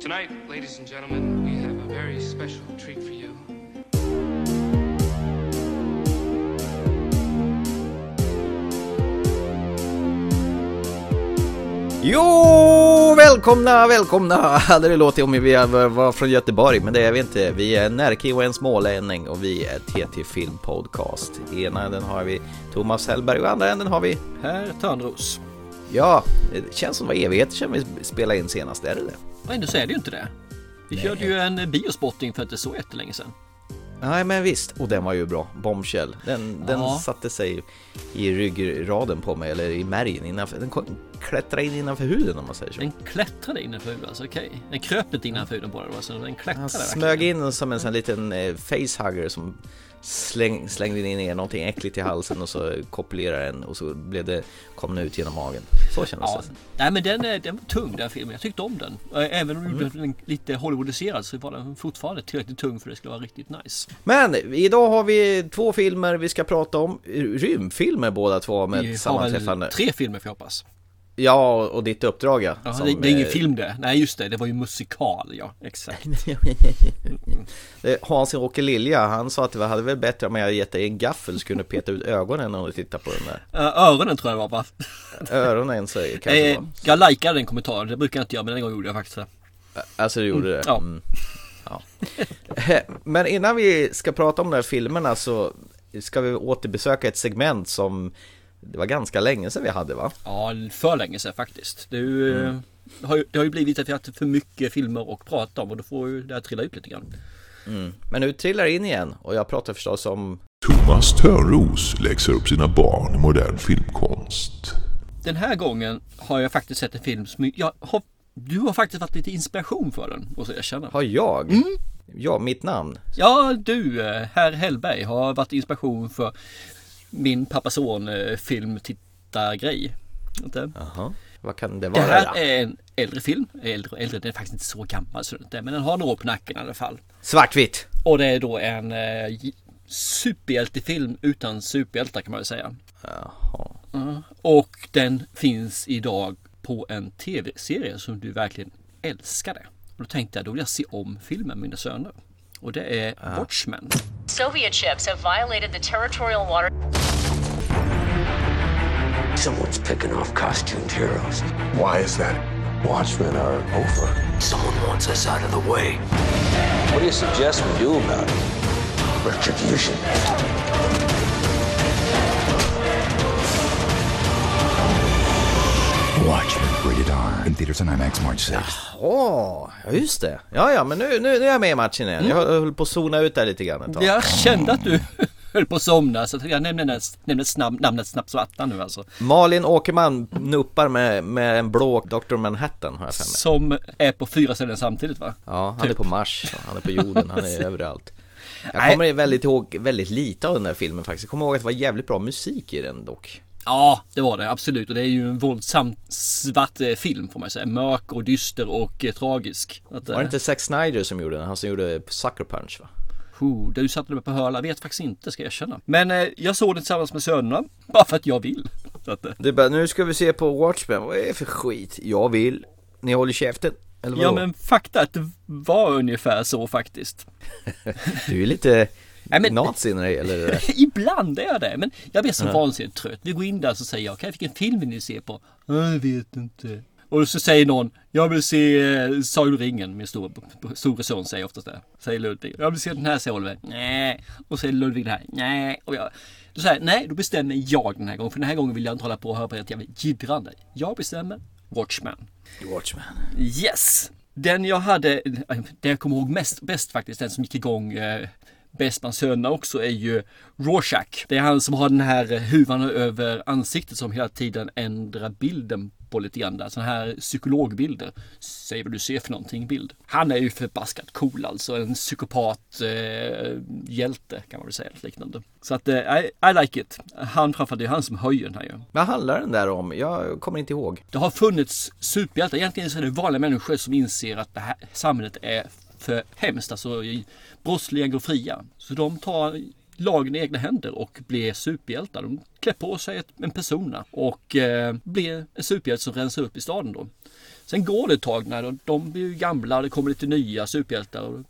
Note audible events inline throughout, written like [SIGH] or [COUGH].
Tonight, ladies and gentlemen, we have a very special treat for you. Jo, välkomna, välkomna! Hade [LAUGHS] det låtit om vi var från Göteborg, men det är vi inte. Vi är Närke och en smålänning och vi är TT Film Podcast. I ena änden har vi Thomas Hellberg och i andra änden har vi... Herr Törnros. Ja, det känns som det var evigheter sedan vi spelade in senast, är det det? Nej, nu säger det ju inte det. Vi Nej. körde ju en biospotting för inte så jättelänge sedan. Nej men visst, och den var ju bra, Bombshell. Den, den satte sig i ryggraden på mig, eller i märgen innanför. Den klättrade in innanför huden om man säger så. Den klättrade innanför huden, alltså okej. Okay. Den kröp inte innanför huden på dig, alltså den klättrade Han smög in som en sån liten eh, facehugger som släng, slängde ner någonting äckligt i halsen och så kopulerade den och så blev det, kom den ut genom magen. Så kändes ja. det. Nej men den, den var tung den filmen, jag tyckte om den. Även om mm. den lite Hollywoodiserad så var den fortfarande tillräckligt tung för att det skulle vara riktigt nice. Men idag har vi två filmer vi ska prata om. Rymdfilmer båda två med vi sammanträffande. Tre filmer får jag hoppas. Ja, och ditt uppdrag ja. Jaha, det, det, är ingen eh, film det. Nej, just det. Det var ju musikal, ja. Exakt. [LAUGHS] Hans-Åke Lilja, han sa att det hade väl bättre om jag gett dig en gaffel så kunde peta ut ögonen när du tittar på den där. Öronen tror jag var va? [LAUGHS] öronen säger kanske eh, Jag likade den kommentaren, det brukar jag inte göra men den gången gjorde jag faktiskt det. Alltså du gjorde det? Ja. Mm. ja. [LAUGHS] men innan vi ska prata om de här filmerna så ska vi återbesöka ett segment som det var ganska länge sedan vi hade va? Ja, för länge sedan faktiskt. Det, ju, mm. har, ju, det har ju blivit att vi har haft för mycket filmer att prata om och då får ju det här trilla ut lite grann. Mm. Men nu trillar det in igen och jag pratar förstås om Thomas Törnros läxar upp sina barn i modern filmkonst. Den här gången har jag faktiskt sett en film som jag har, du har faktiskt varit lite inspiration för den, måste jag känna. Har jag? Mm. Ja, mitt namn. Ja, du, eh, herr Hellberg, har varit inspiration för min pappa son eh, filmtittargrej. Jaha, vad kan det vara? Det här är en äldre film. Äldre äldre, den är faktiskt inte så gammal så det men den har några år på nacken i alla fall. Svartvitt! Och det är då en eh, superhjältefilm utan superhjältar kan man väl säga. Jaha. Uh, och den finns idag på en tv-serie som du verkligen älskade. Och då tänkte jag, då vill jag se om filmen med mina söner. Och det är uh. Watchmen. Soviet ships have violated the territorial water. Someone's picking off costumed heroes. Why is that? Watchmen are over. Someone wants us out of the way. What do you suggest we do about it? Retribution. Watchmen. Rated R. In theaters on IMAX March 6. Jaha, ja just det. Ja, ja, men nu, nu, nu är jag med i matchen igen. Jag höll på att zona ut där lite grann ett tag. Jag kände att du [LAUGHS] höll på att somna så jag nämnde, nämnde snabb, namnet Snabbt Svarta nu alltså. Malin Åkerman nuppar med, med en blå Dr. Manhattan har jag för mig. Som är på fyra ställen samtidigt va? Ja, han typ. är på Mars, han är på jorden, han är [LAUGHS] överallt. Jag kommer väldigt ihåg väldigt lite av den där filmen faktiskt. Jag kommer ihåg att det var jävligt bra musik i den dock. Ja, det var det absolut. Och det är ju en våldsam svart eh, film får man säga. Mörk och dyster och eh, tragisk. Att, var det eh, inte Zack Snyder som gjorde den? Han som gjorde Sucker Punch va? Oh, du satte mig på hörla, vet faktiskt inte ska jag erkänna. Men eh, jag såg den tillsammans med sönerna, [LAUGHS] bara för att jag vill. att, eh. Du bara, nu ska vi se på Watchmen, vad är det för skit? Jag vill. Ni håller käften. Eller ja men fakta att det var ungefär så faktiskt. [LAUGHS] du är lite Nej, men, nazin eller? [LAUGHS] ibland är jag det. Men jag blir så ja. vansinnigt trött. Vi går in där så säger jag, okay, vilken film vill ni se på? Jag vet inte. Och så säger någon, jag vill se eh, Sagan ringen, min stora, stora son säger oftast det. Säger Ludvig. Jag vill se den här, säger Oliver. Nej. Och säger Ludvig det här. Nej. Och jag, då säger nej, då bestämmer jag den här gången. För den här gången vill jag inte hålla på och höra på ett jävla jiddrande. Jag bestämmer Watchman. Watchman. Yes. Den jag hade, det jag kommer ihåg mest, bäst faktiskt, den som gick igång eh, bäst bland sönerna också är ju Rorschach. Det är han som har den här huvan över ansiktet som hela tiden ändrar bilden på lite grann. Sådana här psykologbilder. Säg vad du ser för någonting bild. Han är ju förbaskat cool alltså. En psykopat eh, hjälte kan man väl säga. Liknande. Så att eh, I, I like it. Han framförallt, det är han som höjer den här ju. Vad handlar den där om? Jag kommer inte ihåg. Det har funnits superhjältar. Egentligen så är det vanliga människor som inser att det här samhället är för eh, hemskt. Alltså brottslingar går fria. Så de tar lagen i egna händer och blir superhjältar. De klär på sig en persona och eh, blir en superhjälte som rensar upp i staden då. Sen går det ett tag när de, de blir gamla, det kommer lite nya superhjältar och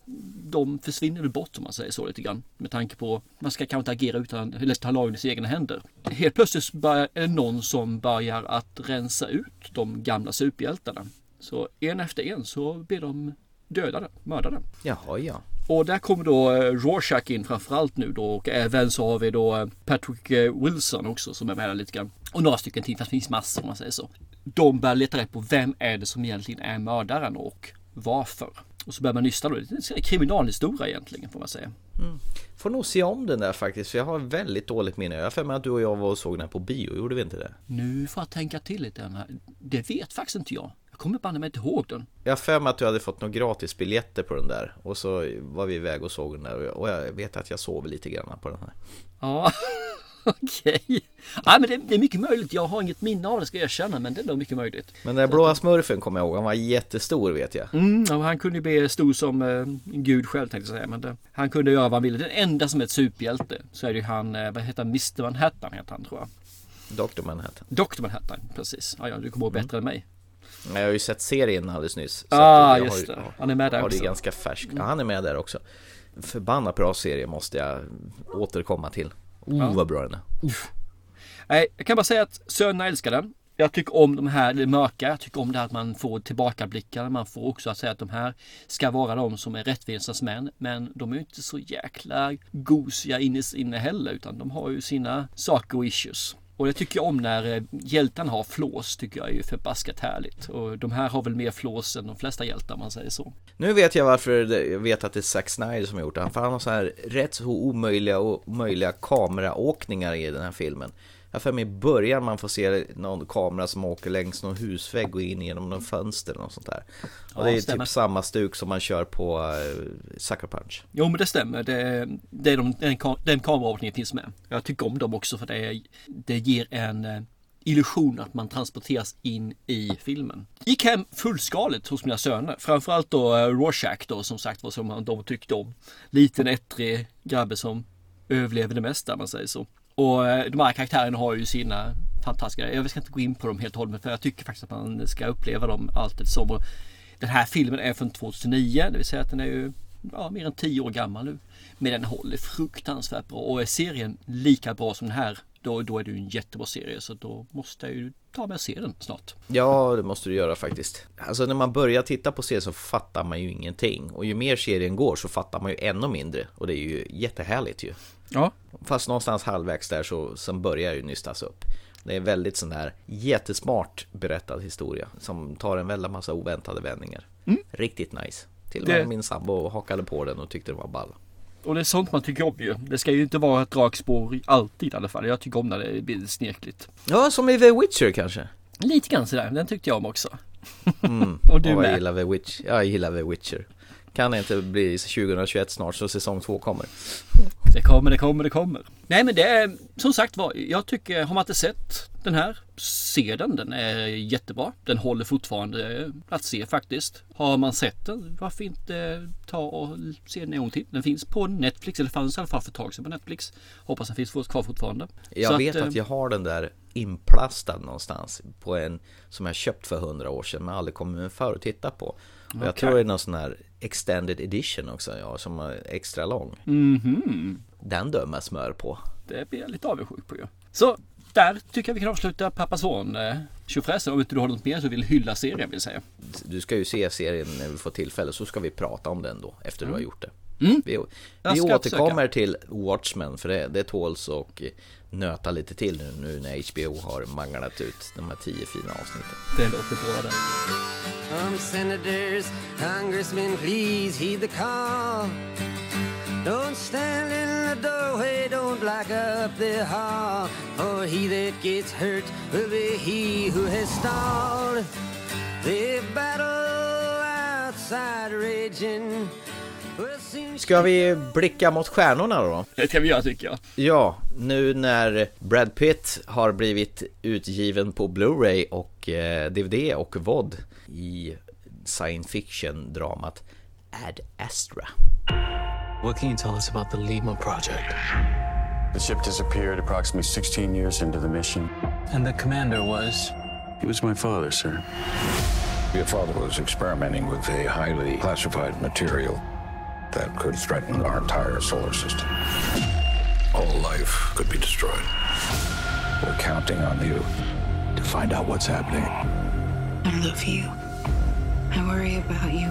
de försvinner bort om man säger så lite grann. Med tanke på man ska kanske inte agera utan eller ta lagen i sina egna händer. Helt plötsligt börjar, är det någon som börjar att rensa ut de gamla superhjältarna. Så en efter en så blir de dödade, mördade. Jaha, ja. Och där kommer då eh, Rorschach in framförallt nu då och även så har vi då eh, Patrick eh, Wilson också som är med lite grann. Och några stycken till, fast det finns massor om man säger så. De börjar leta rätt på vem är det som egentligen är mördaren och varför. Och så börjar man nysta då. Det är en kriminalhistoria egentligen får man säga. Får nog se om den där faktiskt, för jag har väldigt dåligt minne. Jag har att du och jag var och såg den här på bio, gjorde vi inte det? Nu får jag tänka till lite. Det vet faktiskt inte jag. Kommer banne mig inte ihåg den. Jag har för mig att du hade fått några gratis biljetter på den där och så var vi iväg och såg den där och jag, vet att jag sov lite grann på den här. Ja, [LAUGHS] okej. Ja, men det, det är mycket möjligt. Jag har inget minne av det ska jag erkänna, men det är nog mycket möjligt. Men den där blåa smurfen kommer jag ihåg, han var jättestor vet jag. Mm, och han kunde ju bli stor som eh, gud själv tänkte jag säga. Men det, han kunde göra vad han ville. Den enda som är ett superhjälte så är det ju han, eh, vad heter han, Mr Manhattan heter han tror jag. Dr Manhattan. Dr Manhattan, precis. Ja, ja, du kommer ihåg bättre än mig. Jag har ju sett serien alldeles nyss. så Ah, just har, det. Han är med där Ja, det också. ganska färsk. Ja, han är med där också. Förbannat bra serie måste jag återkomma till. Oh, Ja. vad bra den är. Nej, jag kan bara säga att sönerna älskar den. Jag tycker om de här det mörka. Jag tycker om det här att man får tillbakablickar. Man får också att säga att de här ska vara de som är rättvisans män. Men de är ju inte så jäkla gosiga inne, inne heller. Utan de har ju sina saker och issues. Och det tycker jag om när hjältan hjältarna har flås. Tycker jag är ju förbaskat härligt. Och de här har väl mer flås än de flesta hjältar om man säger så. Nu vet jag varför det, jag vet att det är Zack Snyder som har gjort det. För han har så här rätt så omöjliga och möjliga kameraåkningar i den här filmen. Jag för mig i början man får se någon kamera som åker längs någon husvägg och in genom någon fönster eller något sånt där. Och Ja, det är stämmer. typ samma stuk som man kör på uh, Sucker Punch. Jo men det stämmer. Det, det är de, den, den kameraåkningen finns med. Jag tycker om dem också för det, det ger en eh, illusion att man transporteras in i filmen. Gick hem fullskaligt hos mina söner. Framförallt då eh, Rorschach då som sagt var som de tyckte om. Liten ettrig grabbe som överlever det mesta om man säger så. Och eh, de här karaktärerna har ju sina fantastiska, jag ska inte gå in på dem helt och hållet för jag tycker faktiskt att man ska uppleva dem allt eftersom. Och Den här filmen är från 2009, det vill säga att den är ju ja, mer än 10 år gammal nu. Men den håller fruktansvärt bra och är serien lika bra som den här då, då är det ju en jättebra serie så då måste jag ju ta med och se den snart. Ja, det måste du göra faktiskt. Alltså när man börjar titta på serien så fattar man ju ingenting. Och ju mer serien går så fattar man ju ännu mindre. Och det är ju jättehärligt ju. Ja. Fast någonstans halvvägs där så sen börjar ju nystas upp. Det är väldigt sån här jättesmart berättad historia som tar en väldigt massa oväntade vändningar. Riktigt nice. Till och med Mm. Det- min sambo hakade på den och tyckte det var ball. Och det är sånt man tycker om ju. Det ska ju inte vara ett dragspår alltid i alla fall. Jag tycker om när det blir snirkligt. Ja, som i The Witcher kanske. Lite grann sådär, den tyckte jag om också. Mm. [LAUGHS] Och du Och jag med. gillar The Witch. Jag gillar The Witcher. Kan det inte bli 2021 snart så säsong två kommer. Det kommer, det kommer, det kommer. Nej men det är som sagt var, jag tycker, har man inte sett den här, se den. Den är jättebra. Den håller fortfarande att se faktiskt. Har man sett den, varför inte ta och se den en gång till? Den finns på Netflix, eller fanns i alla fall för ett tag sedan på Netflix. Hoppas den finns kvar fortfarande. Jag Så vet att, eh, jag har den där inplastad någonstans på en som jag köpt för hundra år sedan men aldrig kommit för att titta på. Och jag Okej. tror det är någon sån här extended edition också, ja, som är extra lång. Mhm. Den dömer smör på. Det blir jag lite avundsjuk på ju. Så där tycker jag vi kan avsluta Pappa Son eh, tjofräsen. Om inte du har något mer så vill hylla serien vill säga. Du ska ju se serien när vi får tillfälle så ska vi prata om den då efter du har gjort det. Mm. Vi, vi återkommer till Watchmen för det, det tåls och nöta lite till nu, nu när HBO har manglat ut de här tio fina avsnitten. Det låter bra det. Um, senators, congressmen, please heed the call. Don't stand in the doorway, don't block up the hall. For he that gets hurt will be he who has stalled. The battle outside raging Ska vi blicka mot stjärnorna då? Det ska vi göra tycker jag. Ja, nu när Brad Pitt har blivit utgiven på Blu-ray och eh, DVD och VOD i science fiction-dramat Ad Astra. What can you tell us about the Lima project? The ship disappeared approximately 16 years into the mission. And the commander was? He was my father, sir. Your father was experimenting with a highly classified material that could threaten our entire solar system. All life could be destroyed. We're counting on you to find out what's happening. I love you. I worry about you.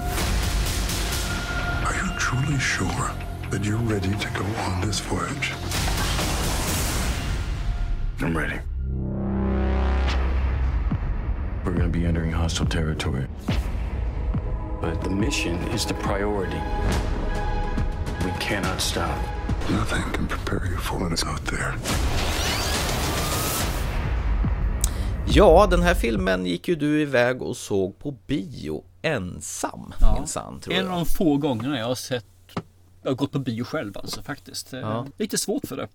Are you truly sure that you're ready to go on this voyage? I'm ready. We're going to be entering hostile territory. But the mission is the priority. We cannot stop. Nothing can prepare you for what is out there. Ja, den här filmen gick ju du iväg och såg på bio ensam, Ja. minsann tror En jag. av de få gångerna jag har sett jag har gått på bio själv alltså faktiskt. Ja. Lite svårt för det.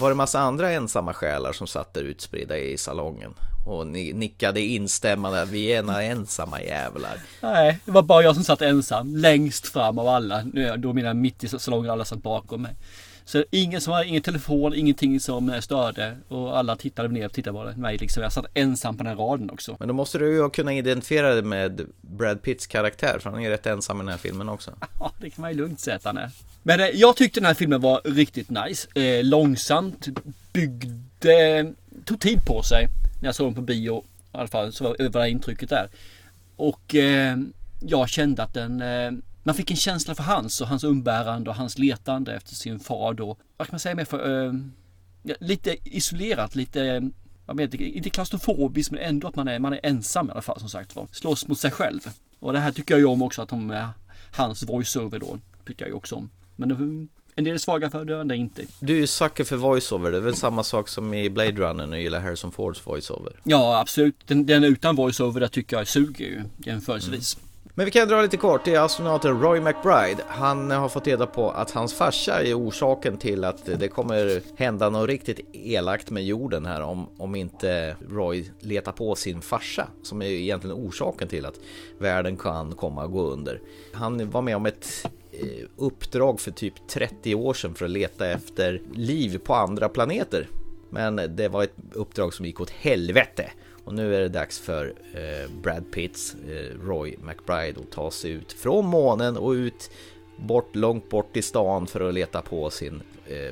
Var det massa andra ensamma själar som satt där utspridda i salongen? Och ni nickade instämmande vi är några ensamma jävlar. Nej, det var bara jag som satt ensam längst fram av alla. Nu Då menar jag mitt i salongen, alla satt bakom mig. Så ingen som har ingen telefon, ingenting som eh, störde och alla tittade ner och tittade på mig liksom. Jag satt ensam på den här raden också. Men då måste du ju kunna identifiera dig med Brad Pitts karaktär, för han är ju rätt ensam i den här filmen också. [LAUGHS] Ja, det kan man ju lugnt säga att han är. Men eh, jag tyckte den här filmen var riktigt nice. Eh, långsamt, byggde, tog tid på sig när jag såg den på bio. I alla fall så var var det intrycket där. Och eh, jag kände att den, eh, man fick en känsla för hans och hans umbärande och hans letande efter sin far då. Vad kan man säga mer för, eh, lite isolerat, lite jag inte- klaustrofobiskt men ändå att man är, man är ensam i alla fall som sagt var. Slåss mot sig själv. Och det här tycker jag ju om också att de, eh, hans voiceover då, tycker jag ju också om. Men eh, en del är svaga för det, andra inte. Du är ju sucker för voiceover, det är väl samma sak som i Blade Runner när du gillar Harrison Fords voiceover. Ja absolut, den, den utan voiceover där tycker jag suger ju jämförelsevis. Men vi kan dra lite kort, det är astronauten Roy McBride. Han har fått reda på att hans farsa är orsaken till att det kommer hända något riktigt elakt med jorden här om, om inte Roy letar på sin farsa, som är egentligen orsaken till att världen kan komma att gå under. Han var med om ett Eh, uppdrag för typ 30 år sedan för att leta efter liv på andra planeter. Men det var ett uppdrag som gick åt helvete. Och nu är det dags för eh, Brad Pitts, eh, Roy McBride att ta sig ut från månen och ut bort, långt bort i stan för att leta på sin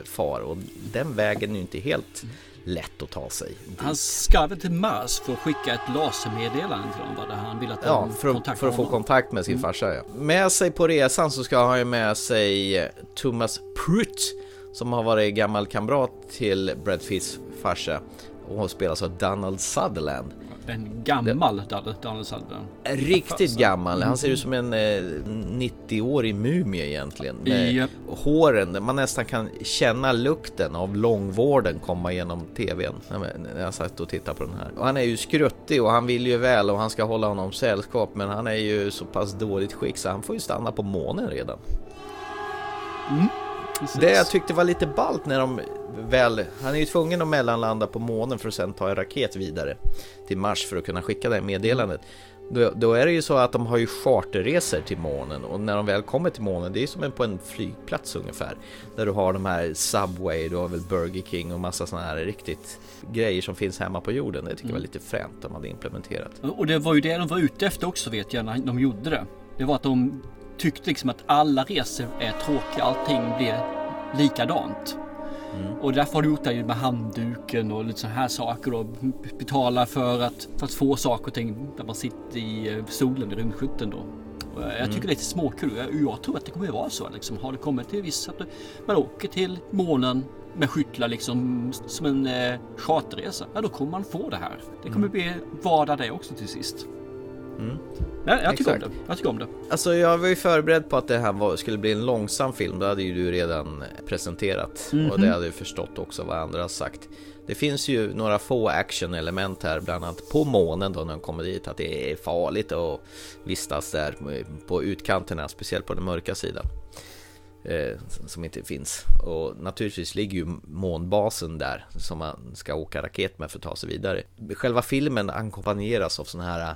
far. Och den vägen är ju inte helt mm lätt att ta sig. dit. Han ska väl till Mars för att skicka ett lasermeddelande till va? Där han vill att Ja, för att, för att få honom. kontakt med sin farsa ja. Med sig på resan så ska han ju med sig eh, Thomas Prutt som har varit gammal kamrat till Brad Pitts farsa och spelas av Donald Sutherland. En gammal Donald Donald Sutherland. Riktigt gammal, han ser ut som en eh, 90-årig mumie egentligen. Med Ja. håren, man nästan kan känna lukten av långvården komma genom tvn när jag satt och tittade på den här. Och han är ju skruttig och han vill ju väl och han ska hålla honom sällskap men han är ju så pass dåligt skick så han får ju stanna på månen redan. Precis. Det jag tyckte var lite ballt när de väl, han är ju tvungen att mellanlanda på månen för att sen ta en raket vidare till Mars för att kunna skicka det här meddelandet. Då, då är det ju så att de har ju charterresor till månen och när de väl kommer till månen, det är som en på en flygplats ungefär. Där du har de här Subway, du har väl Burger King och massa sådana här riktigt grejer som finns hemma på jorden. Det tycker jag var lite fränt de hade implementerat. Och det var ju det de var ute efter också vet jag när de gjorde det. Det var att de tyckte liksom att alla resor är tråkiga, allting blir likadant. Och därför har de gjort det med handduken och lite så här saker och betala för att, för att få saker och ting där man sitter i eh, solen i rymdskytten då. Jag tycker det är lite småkul. Jag, jag tror att det kommer att vara så. Liksom. Har det kommit till viss att man åker till månen med skyttlar liksom som en eh, charterresa. Ja, då kommer man få det här. Det kommer bli vardag det också till sist. Ja, jag tycker om det. Jag tycker om det. Alltså jag var ju förberedd på att det här var, skulle bli en långsam film, det hade ju du redan presenterat och det hade jag förstått också vad andra har sagt. Det finns ju några få actionelement här, bland annat på månen då när de kommer dit, att det är farligt att vistas där på utkanterna, speciellt på den mörka sidan. Eh, som inte finns. Och naturligtvis ligger ju månbasen där som man ska åka raket med för att ta sig vidare. Själva filmen ackompanjeras av sådana här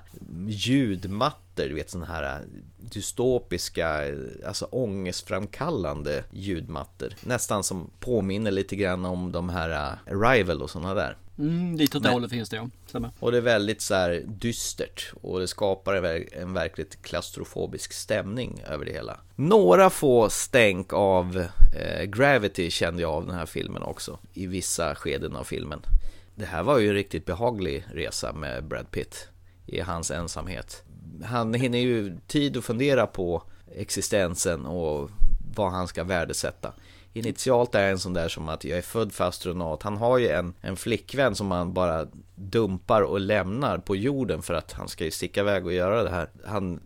ljudmattor, du vet sådana här dystopiska, alltså ångestframkallande ljudmattor. Nästan som påminner lite grann om de här Arrival och sådana där. Mm, lite åt det hållet finns det ja. Och det är väldigt så här dystert och det skapar en en verkligt klaustrofobisk stämning över det hela. Några få stänk av eh, Gravity kände jag av den här filmen också i vissa skeden av filmen. Det här var ju en riktigt behaglig resa med Brad Pitt i hans ensamhet. Han hinner ju tid att fundera på existensen och vad han ska värdesätta. Initialt är en sån där som att jag är född för astronaut. Han har ju en, en flickvän som han bara dumpar och lämnar på jorden för att han ska ju sticka iväg och göra det här. Han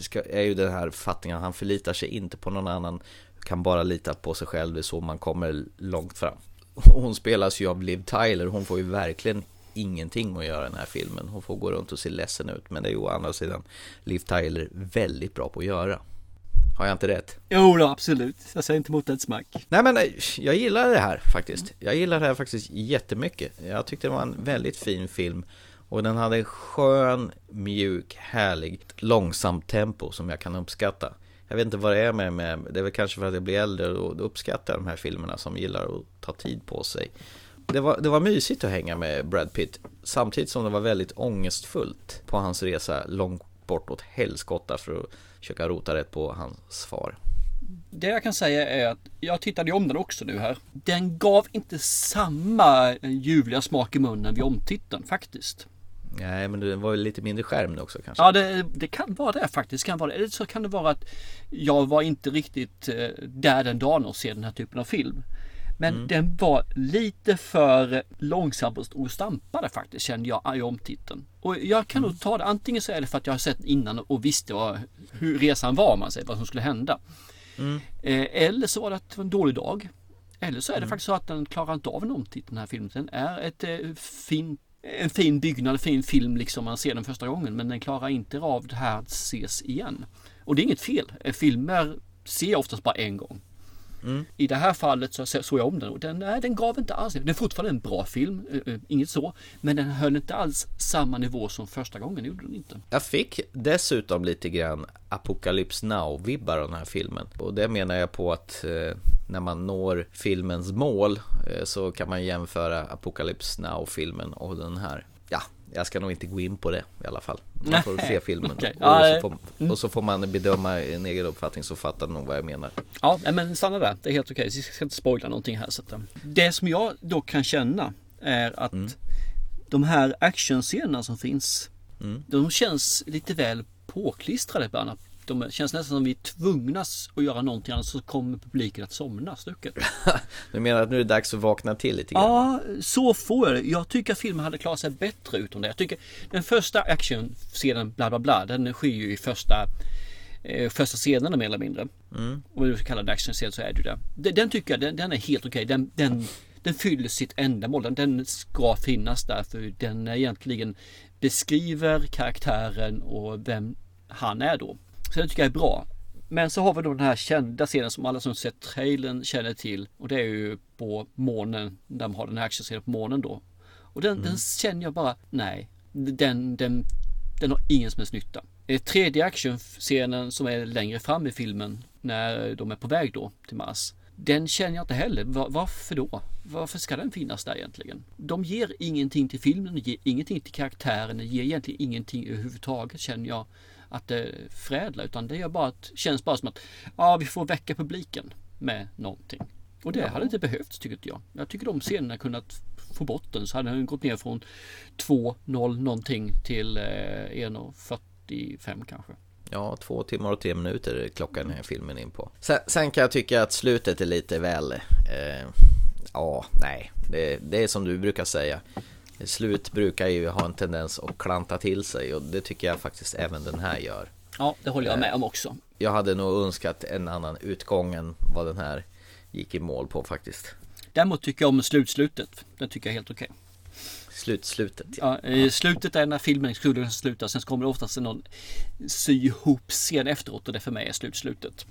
ska, är ju den här fattningen, han förlitar sig inte på någon annan, kan bara lita på sig själv, det är så man kommer långt fram. Hon spelas ju av Liv Tyler, hon får ju verkligen ingenting att göra i den här filmen. Hon får gå runt och se ledsen ut, men det är ju å andra sidan Liv Tyler väldigt bra på att göra. Har jag inte rätt? Jo då, absolut. Jag säger inte emot ett smack. Nej men eh, jag gillar det här faktiskt. Jag gillar det här faktiskt jättemycket. Jag tyckte det var en väldigt fin film. Och den hade en skön, mjuk, härlig, långsamt tempo som jag kan uppskatta. Jag vet inte vad det är med, med det är väl kanske för att jag blir äldre och uppskattar de här filmerna som gillar att ta tid på sig. Det var, det var mysigt att hänga med Brad Pitt samtidigt som det var väldigt ångestfullt på hans resa långt bort åt helskotta för att försöka rota rätt på hans far. Det jag kan säga är att jag tittade om den också nu här. Den gav inte samma ljuvliga smak i munnen vid omtiteln faktiskt. Nej, men det var lite mindre skärm nu också kanske. Ja, det, det kan vara det faktiskt. Kan vara det. Eller så kan det vara att jag var inte riktigt eh, där den dagen och se den här typen av film. Men Mm. den var lite för långsamt och stampade faktiskt kände jag i omtiteln. Och jag kan Mm. nog ta det, antingen så är det för att jag har sett innan och visste vad, hur resan var, man säger, vad som skulle hända. Mm. Eh, eller så var det att det var en dålig dag. Eller så är det Mm. faktiskt så att den klarar inte av en omtitel den här filmen. Den är ett eh, fin, en fin byggnad, en fin film liksom man ser den första gången. Men den klarar inte av det här att ses igen. Och det är inget fel. Eh, Filmer ser jag oftast bara en gång. Mm. I det här fallet så såg jag om den och den, nej, den gav inte alls Den är fortfarande en bra film, eh, eh, inget så. Men den höll inte alls samma nivå som första gången, det gjorde den inte. Jag fick dessutom lite grann Apocalypse Now-vibbar av den här filmen. Och det menar jag på att eh, när man når filmens mål eh, så kan man jämföra Apocalypse Now-filmen och den här. Ja, jag ska nog inte gå in på det i alla fall. Man får Nej, se filmen okej. och, så får, och så får man bedöma en egen uppfattning så fattar nog vad jag menar. Ja, men stanna där. Det är helt okej. Vi ska inte spoila någonting här. Så att, eh, det som jag då kan känna är att de här actionscenerna som finns, Mm. de känns lite väl påklistrade ibland. De känns nästan som vi är tvungna att göra någonting annars så kommer publiken att somna stycket. [LAUGHS] Du menar att nu är det dags att vakna till lite grann? Ja, så får jag det. Jag tycker att filmen hade klarat sig bättre utom det. Jag tycker den första actionscenen, bla bla bla, den sker ju i första eh, första scenerna mer eller mindre. Mm. Om du kallar det actionscen så är det ju det. Den, tycker jag, den, den är helt okej. Den, den, den fyller sitt ändamål. Den, den ska finnas där för den egentligen beskriver karaktären och vem han är då. Så den tycker jag är bra. Men så har vi då den här kända scenen som alla som sett trailern känner till. Och det är ju på månen, där de har den här actionscenen på månen då. Och den, den känner jag bara, nej. Den, den, den har ingen som helst nytta. Tredje actionscenen som är längre fram i filmen, när de är på väg då till Mars. Den känner jag inte heller. Va- Varför då? Varför ska den finnas där egentligen? De ger ingenting till filmen, de ger ingenting till karaktären, de ger egentligen ingenting överhuvudtaget känner jag att det förädlar. Utan det gör bara att, känns bara som att ja, vi får väcka publiken med någonting. Och det Ja. hade inte behövts tycker inte jag. Jag tycker de scenerna kunnat få bort den så hade den gått ner från 2.0 någonting till eh, 1.45 kanske. Ja, två timmar och tre minuter är klockan den här filmen in på. Sen, sen kan jag tycka att slutet är lite väl... Eh, ja, nej. Det, det är som du brukar säga. Slut brukar ju ha en tendens att klanta till sig och det tycker jag faktiskt även den här gör. Ja, det håller jag med om också. Jag hade nog önskat en annan utgång än vad den här gick i mål på faktiskt. Däremot tycker jag om slutslutet. Det tycker jag är helt okej. Slutslutet. Ja, i slutet är när filmen skulle sluta. Sen kommer det oftast någon sy ihop scen efteråt och det för mig är slutslutet.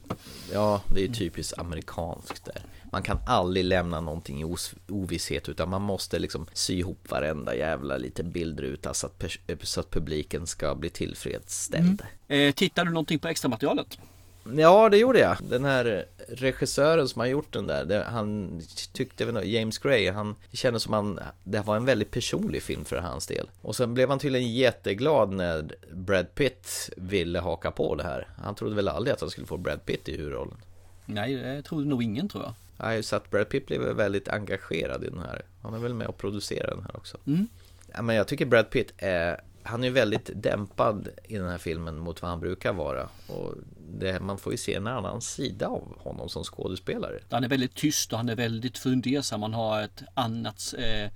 Ja, det är typiskt amerikanskt där. Man kan aldrig lämna någonting i ovisshet utan man måste liksom sy ihop varenda jävla liten bildruta så att, så att publiken ska bli tillfredsställd. Eh, tittar du någonting på extra materialet? Ja, det gjorde jag. Den här regissören som har gjort den där, det, han tyckte väl, James Gray, han det kändes som han, det var en väldigt personlig film för hans del. Och sen blev han tydligen jätteglad när Brad Pitt ville haka på det här. Han trodde väl aldrig att han skulle få Brad Pitt i huvudrollen. Nej, det trodde nog ingen tror jag. Nej, så att Brad Pitt blev väldigt engagerad i den här. Han är väl med och producerar den här också. Mm. Ja, men jag tycker Brad Pitt är han är väldigt dämpad i den här filmen mot vad han brukar vara. Och det, man får ju se en annan sida av honom som skådespelare. Han är väldigt tyst och han är väldigt fundersam. Han har ett annat eh,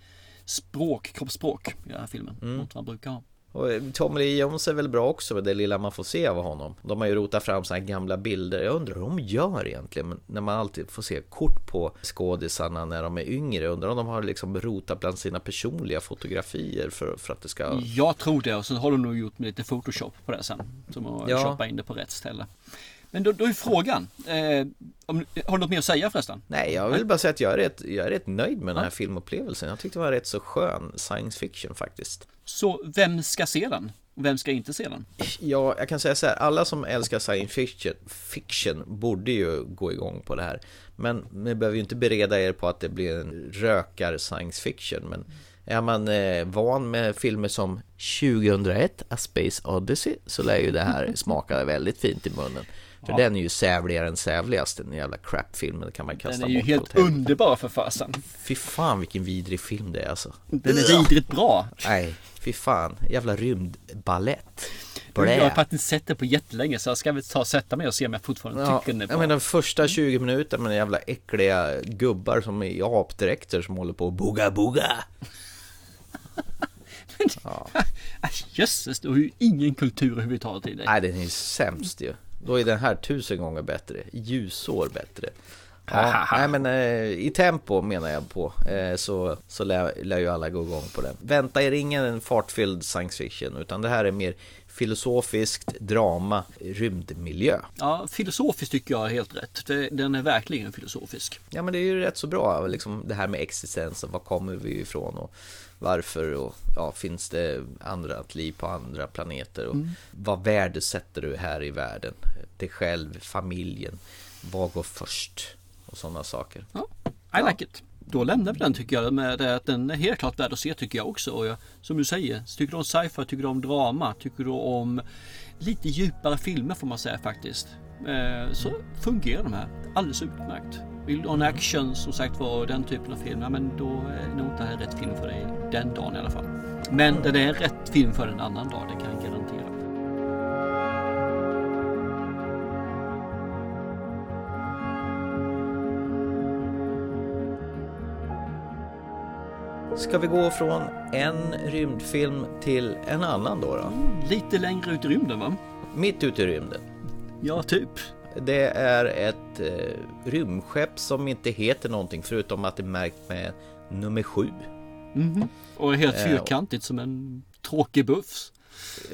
språk, kroppsspråk i den här filmen. Mm. Mot vad han brukar ha. Och Tommy Lee Jones är väl bra också med det lilla man får se av honom. De har ju rotat fram sådana här gamla bilder. Jag undrar hur de gör egentligen. Men när man alltid får se kort på skådisarna när de är yngre. Undrar om de har liksom rotat bland sina personliga fotografier för, för att det ska... Jag tror det och så har de nog gjort med lite photoshop på det sen. Som att Ja. shoppa in det på rätt ställe. Men då, då är frågan. Eh, om, har du något mer att säga förresten? Nej, jag vill bara säga att jag är rätt, jag är rätt nöjd med den här filmupplevelsen. Jag tyckte det var rätt så skön science fiction faktiskt. Så vem ska se den? Vem ska inte se den? Ja, jag kan säga så här, alla som älskar science fiction, fiction borde ju gå igång på det här. Men ni behöver ju inte bereda er på att det blir en rökar science fiction. Men är man eh, van med filmer som 2001, A Space Odyssey, så lär ju det här [LAUGHS] smaka väldigt fint i munnen. För Ja. den är ju sävligare än sävligast, den jävla crap-filmen, kan man kasta Den är ju helt underbar för fasen. Fy fan vilken vidrig film det är alltså. Den är vidrigt bra. Nej, fy fan. Jävla rymdballett. Jag har faktiskt sett det på jättelänge så jag ska väl ta och sätta mig och se om jag fortfarande Ja, tycker den är bra. jag menar de första 20 minuterna med jävla äckliga gubbar som är i apdräkter som håller på och boga boga. Jösses, du har ju ingen kultur överhuvudtaget i dig. Nej, den är sämst ju. Då är den här tusen gånger bättre. Ljusår bättre. Ja, [LAUGHS] nej men eh, i tempo menar jag på eh, så, så lär, lär ju alla gå igång på den. Vänta er ingen fartfylld science fiction utan det här är mer filosofiskt drama, rymdmiljö. Ja, filosofiskt tycker jag är helt rätt. Den är verkligen filosofisk. Ja men det är ju rätt så bra, liksom det här med existensen, var kommer vi ifrån och varför och ja, finns det andra liv på andra planeter och Mm. vad värdesätter du här i världen? Dig själv, familjen, vad går först? Och sådana saker. I like it. Då lämnar vi den tycker jag med att den är helt klart värd att se tycker jag också. Och jag, som du säger, tycker du om sci-fi, tycker du om drama, tycker du om lite djupare filmer får man säga faktiskt. Eh, så fungerar de här alldeles utmärkt. Vill du ha en action som sagt var den typen av film, ja, men då är nog inte det här rätt film för dig den dagen i alla fall. Men den är rätt film för en annan dag, det kan jag garantera. Ska vi gå från en rymdfilm till en annan då? då? Lite längre ut i rymden va? Mitt ute i rymden. Ja, typ. Det är ett eh, rymdskepp som inte heter någonting förutom att det är märkt med nummer sju. Mhm. Och helt Eh, fyrkantigt som en tråkig buffs.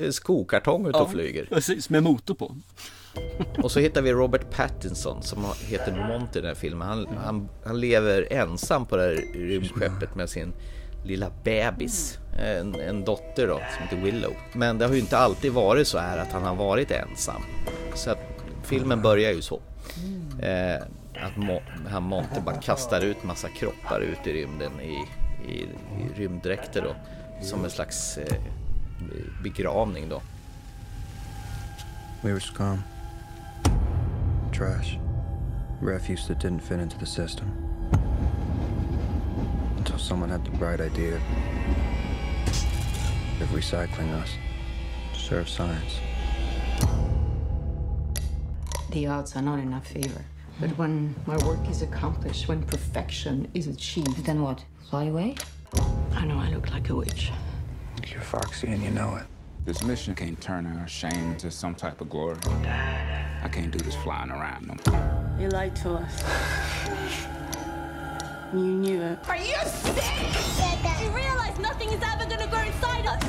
Eh, Skokartong ute och flyger. Precis, med motor på. [LAUGHS] Och så hittar vi Robert Pattinson som heter Monty i den här filmen. Han, han, han lever ensam på det här rymdskeppet med sin lilla bebis. En, en dotter då, som heter Willow. Men det har ju inte alltid varit så här att han har varit ensam. Så att filmen börjar ju så. Eh, att Mo, han Monty bara kastar ut massa kroppar ut i rymden i, i, i rymddräkter då. Som en slags eh, begravning då. We were scum. Trash. Refuse that didn't fit into the system. Until someone had the bright idea of recycling us to serve science. The odds are not in our favor. But when my work is accomplished, when perfection is achieved, then what? Fly away? I know I look like a witch. You're foxy and you know it. This mission can't turn our shame into some type of glory. I can't do this flying around no more. You lied to us. You knew it. Are you sick? You realize nothing is ever gonna grow inside us.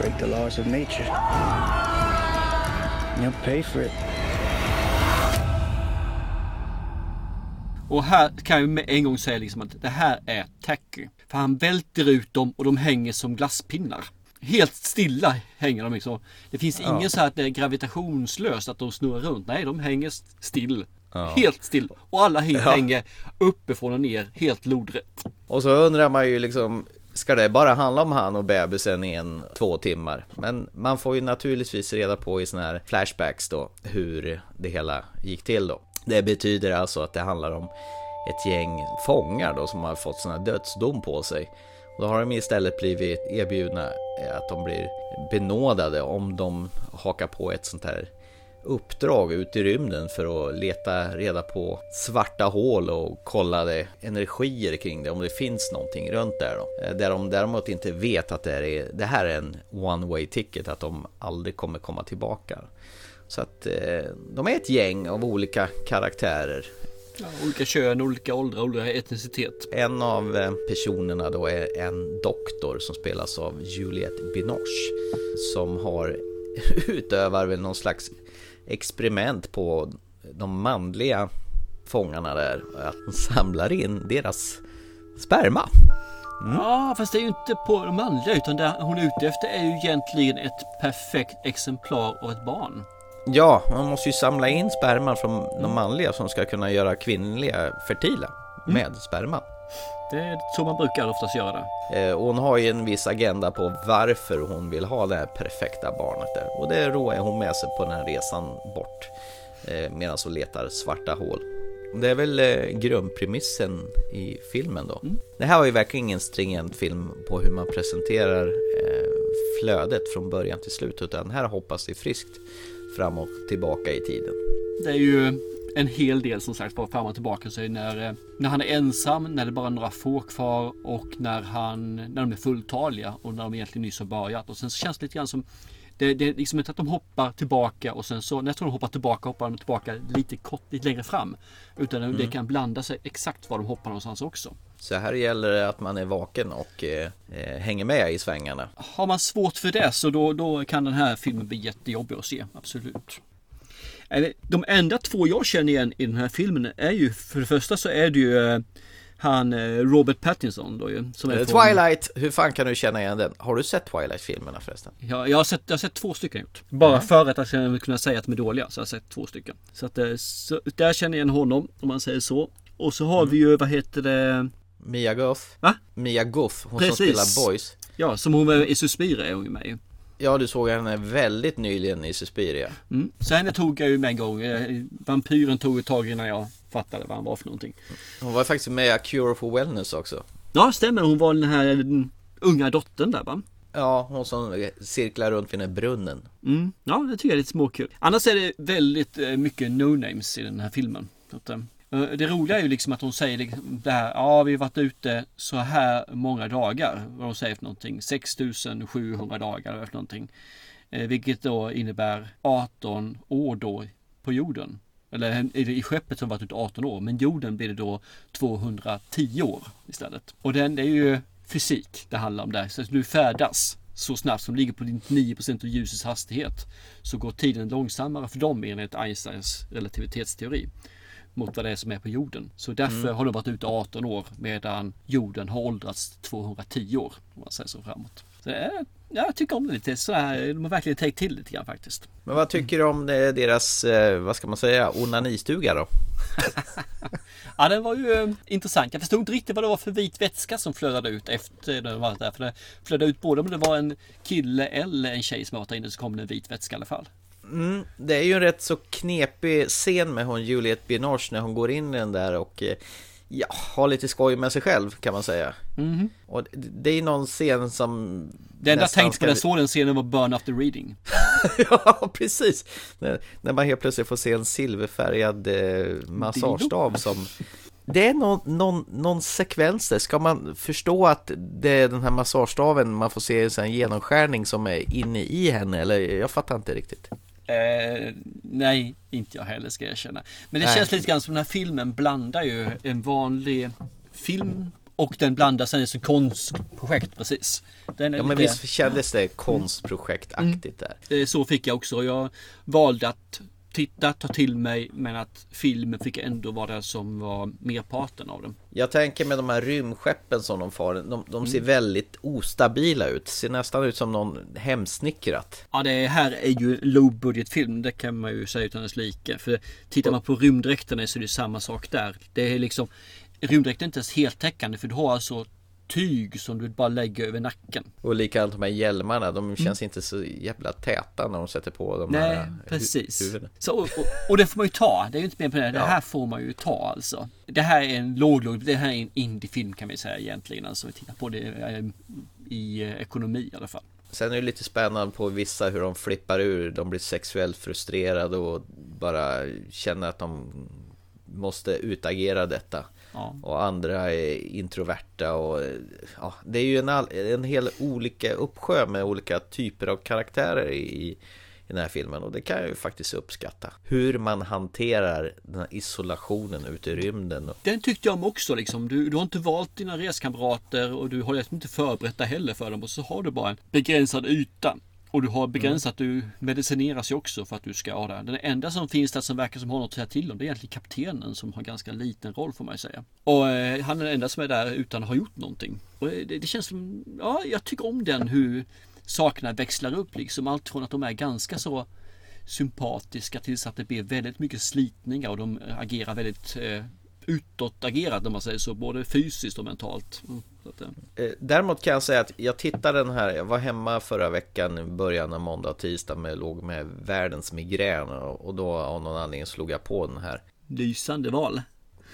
Break the laws of nature. You'll pay for it. Och här kan jag med en gång säga liksom att det här är Tacky. För han välter ut dem och de hänger som glasspinnar. Helt stilla hänger de liksom. Det finns Ja. ingen så här att det är gravitationslöst att de snurrar runt. Nej, de hänger st- still. Ja. Helt still. Och alla hänger, Ja. hänger uppifrån och ner helt lodrätt. Och så undrar man ju liksom Ska det bara handla om han och bebisen i en två timmar? Men man får ju naturligtvis reda på i såna här flashbacks då hur det hela gick till då. Det betyder alltså att det handlar om ett gäng fångar då som har fått såna dödsdom på sig. Och då har de istället blivit erbjudna eh, att de blir benådade om de hakar på ett sånt här uppdrag ut i rymden för att leta reda på svarta hål och kollade energier kring det, om det finns någonting runt där då. Eh, där de däremot inte vet att det här är, det här är en one way ticket, att de aldrig kommer komma tillbaka. Så att eh, de är ett gäng av olika karaktärer. Ja, olika kön, olika åldrar, olika etnicitet. En av eh, personerna då är en doktor som spelas av Juliette Binoche som har [LAUGHS] utövar väl någon slags experiment på de manliga fångarna där att de samlar in deras sperma. Ja, fast det är ju inte på de manliga utan det hon är ute efter är ju egentligen ett perfekt exemplar av ett barn. Ja, man måste ju samla in sperman från de manliga som ska kunna göra kvinnliga fertila med sperman. Det är så man brukar oftast göra det. Eh, Hon har ju en viss agenda på varför hon vill ha det här perfekta barnet där. Och det roar hon med sig på den här resan bort. Eh, medan hon letar svarta hål. Det är väl eh, grundpremissen i filmen då. Det här var ju verkligen ingen stringent film på hur man presenterar eh, flödet från början till slut. Utan här hoppas det friskt fram och tillbaka i tiden. Det är ju en hel del som sagt var fram och tillbaka. Så när, eh, när han är ensam, när det är bara är några få kvar och när, han, när de är fulltaliga och när de egentligen nyss har börjat. Och sen så känns det lite grann som det, det är liksom inte att de hoppar tillbaka och sen så nästa gång de hoppar tillbaka hoppar de tillbaka lite kort, lite längre fram. Utan det Mm. kan blanda sig exakt var de hoppar någonstans också. Så här gäller det att man är vaken och eh, eh, hänger med i svängarna. Har man svårt för det så då, då kan den här filmen bli jättejobbig att se, absolut. Eller, De enda två jag känner igen i den här filmen är ju, för det första så är det ju eh, han eh, Robert Pattinson då ju. Som är Eh, från- Twilight, hur fan kan du känna igen den? Har du sett Twilight-filmerna förresten? Ja, jag, har sett, jag har sett två stycken gjort. Bara för att jag ska kunna säga att de är dåliga så har jag sett två stycken. Så att eh, så, där känner jag igen honom om man säger så. Och så har vi ju, vad heter det? Mia Goth. Va? Mia Goth, hon Precis. som spelar Boys. Ja, som hon var i Suspira är hon ju med i. Ja, du såg henne väldigt nyligen i Suspiria. Mm. Så henne tog jag ju med en gång. Vampyren tog ett tag innan jag fattade vad han var för någonting. Hon var faktiskt med i A Cure for Wellness också. Ja, stämmer. Hon var den här den unga dottern där va? Ja, hon som cirklar runt vid den här brunnen. Mm. Ja, det tycker jag är lite småkul. Annars är det väldigt eh, mycket no-names i den här filmen. Eh, det roliga är ju liksom att hon säger liksom det här, ja vi har varit ute så här många dagar. Vad de säger för någonting, 6700 dagar eller någonting. Eh, vilket då innebär 18 år då på jorden. Eller i skeppet som varit ute 18 år, men jorden blir det då 210 år istället. Och den det är ju fysik det handlar om där. Så att du färdas så snabbt som ligger på 99% av ljusets hastighet så går tiden långsammare för dem enligt Einsteins relativitetsteori mot vad det är som är på jorden. Så därför Mm. har de varit ute 18 år medan jorden har åldrats 210 år. Om man säger så framåt. Så, eh, ja, jag tycker om det lite sådär. De har verkligen tänkt till lite grann faktiskt. Men vad tycker du om det, deras, eh, vad ska man säga, onanistuga då? [LAUGHS] Ja, den var ju eh, intressant. Jag förstod inte riktigt vad det var för vit vätska som flödade ut efter den var där. För det flödade ut både om det var en kille eller en tjej som var där inne så kom det en vit vätska i alla fall. Mm, det är ju en rätt så knepig scen med hon Juliette Binoche när hon går in i den där och eh, ja, har lite skoj med sig själv kan man säga. Mhm. Och det- det är någon scen som Det enda jag tänkte på när jag såg den scenen var Burn After Reading. [LAUGHS] ja, precis. När, när man helt plötsligt får se en silverfärgad eh, massagestav som... Det är någon, någon, någon sekvens där. Ska man förstå att det är den här massagestaven man får se en genomskärning som är inne i henne? Eller jag fattar inte riktigt. Eh, nej, inte jag heller ska jag erkänna. Men det Nej. känns lite grann som den här filmen blandar ju en vanlig film och den blandas sen som konstprojekt precis. Den är Ja men lite- visst kändes det konstprojektaktigt där. Eh, Så fick jag också. Jag valde att titta, ta till mig men att filmen fick ändå vara det som var merparten av den. Jag tänker med de här rymdskeppen som de far, de, de ser Mm. väldigt ostabila ut. Ser nästan ut som någon hemsnickrat. Ja det här är ju low budget film. Det kan man ju säga utan dess like. För tittar man på rymddräkterna så är det samma sak där. Det är liksom Rymddräkten är inte ens heltäckande för du har alltså tyg som du bara lägger över nacken. Och likadant här hjälmarna, de känns inte så jävla täta när de sätter på de här Mm. Nej, hu- precis. huvudena. Så, och, och det får man ju ta. Det är ju inte mer på det. Det Ja. här får man ju ta alltså. Det här är en låg, låg det här är en indiefilm kan vi säga egentligen. Alltså vi tittar på det eh, i eh, ekonomi i alla fall. Sen är det lite spännande på vissa hur de flippar ur, de blir sexuellt frustrerade och bara känner att de måste utagera detta. Ja. Och andra är introverta och ja, det är ju en, all, en hel olika uppsjö med olika typer av karaktärer i, i den här filmen och det kan jag ju faktiskt uppskatta. Hur man hanterar den här isolationen ute i rymden. Den tyckte jag om också liksom. Du, du har inte valt dina reskamrater och du har liksom inte förberett dig heller för dem och så har du bara en begränsad yta. Och du har begränsat, du medicineras ju också för att du ska ha det. Den enda som finns där som verkar som har något att säga till om det är egentligen kaptenen som har ganska liten roll får man ju säga. Och eh, han är den enda som är där utan att ha gjort någonting. Och eh, det, det känns som, ja jag tycker om den hur sakerna växlar upp liksom. Allt från att de är ganska så sympatiska tills att det blir väldigt mycket slitningar och de agerar väldigt eh, utåtagerat om man säger så, både fysiskt och mentalt. Mm, eh, eh, däremot kan jag säga att jag tittade den här, jag var hemma förra veckan i början av måndag och tisdag med, låg med världens migrän och, och då av någon anledning slog jag på den här. lysande val.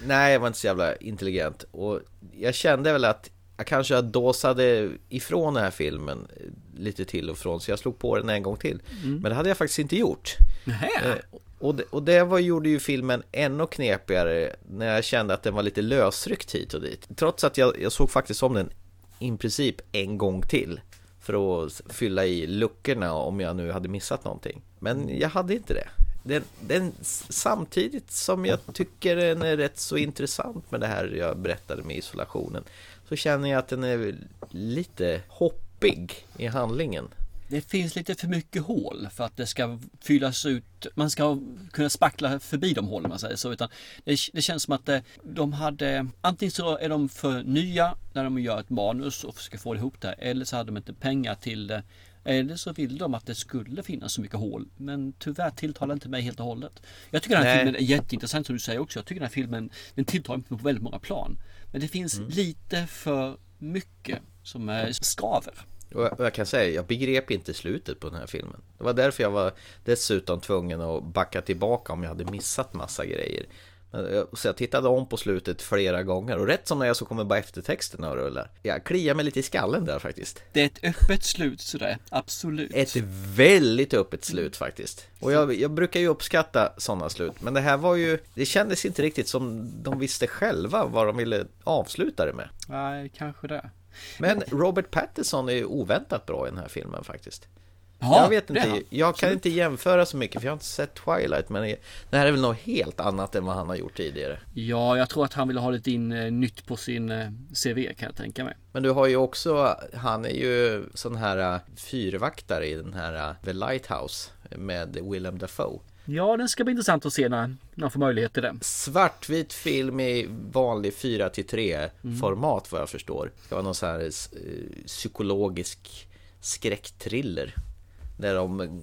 Nej, jag var inte så jävla intelligent. Och jag kände väl att jag kanske dåsade ifrån den här filmen eh, lite till och från. Så jag slog på den en gång till. Mm. Men det hade jag faktiskt inte gjort. Nähä. Och det, och det var, gjorde ju filmen ännu knepigare när jag kände att den var lite lösryckt hit och dit. Trots att jag, jag såg faktiskt om den i princip en gång till. För att fylla i luckorna om jag nu hade missat någonting. Men jag hade inte det. Den, den, samtidigt som jag tycker den är rätt så intressant med det här jag berättade med isolationen. Så känner jag att den är lite hoppig i handlingen. Det finns lite för mycket hål för att det ska fyllas ut. Man ska kunna spackla förbi de hålen man säger så. Utan det, det känns som att de hade antingen så är de för nya när de gör ett manus och ska få ihop det. Eller så hade de inte pengar till det. Eller så vill de att det skulle finnas så mycket hål. Men tyvärr tilltalar inte mig helt och hållet. Jag tycker den här Nej. filmen är jätteintressant som du säger också. Jag tycker den här filmen den tilltalar mig på väldigt många plan. Men det finns Mm. lite för mycket som är skaver. Och jag, och jag kan säga, jag begrep inte slutet på den här filmen. Det var därför jag var dessutom tvungen att backa tillbaka om jag hade missat massa grejer. Jag- Så jag tittade om på slutet flera gånger och rätt som när jag så kommer bara eftertexterna och rullar. Jag kliar mig lite i skallen där faktiskt. Det är ett öppet slut sådär, absolut. Ett väldigt öppet slut faktiskt. Och jag, jag brukar ju uppskatta sådana slut. Men det här var ju, det kändes inte riktigt som de visste själva vad de ville avsluta det med. Nej, kanske det. Men Robert Pattinson är oväntat bra i den här filmen faktiskt. Ja, jag vet inte, jag kan inte jämföra så mycket för jag har inte sett Twilight men det här är väl något helt annat än vad han har gjort tidigare. Ja, jag tror att han vill ha lite in eh, nytt på sin eh, CV kan jag tänka mig. Men du har ju också, han är ju sån här uh, fyrvaktare i den här uh, The Lighthouse med Willem Dafoe. Ja, den ska bli intressant att se när han får möjlighet till det. Svartvit film i vanlig 4 till 3 Mm. format vad jag förstår. Det ska vara någon sån här eh, psykologisk skräcktriller. Där de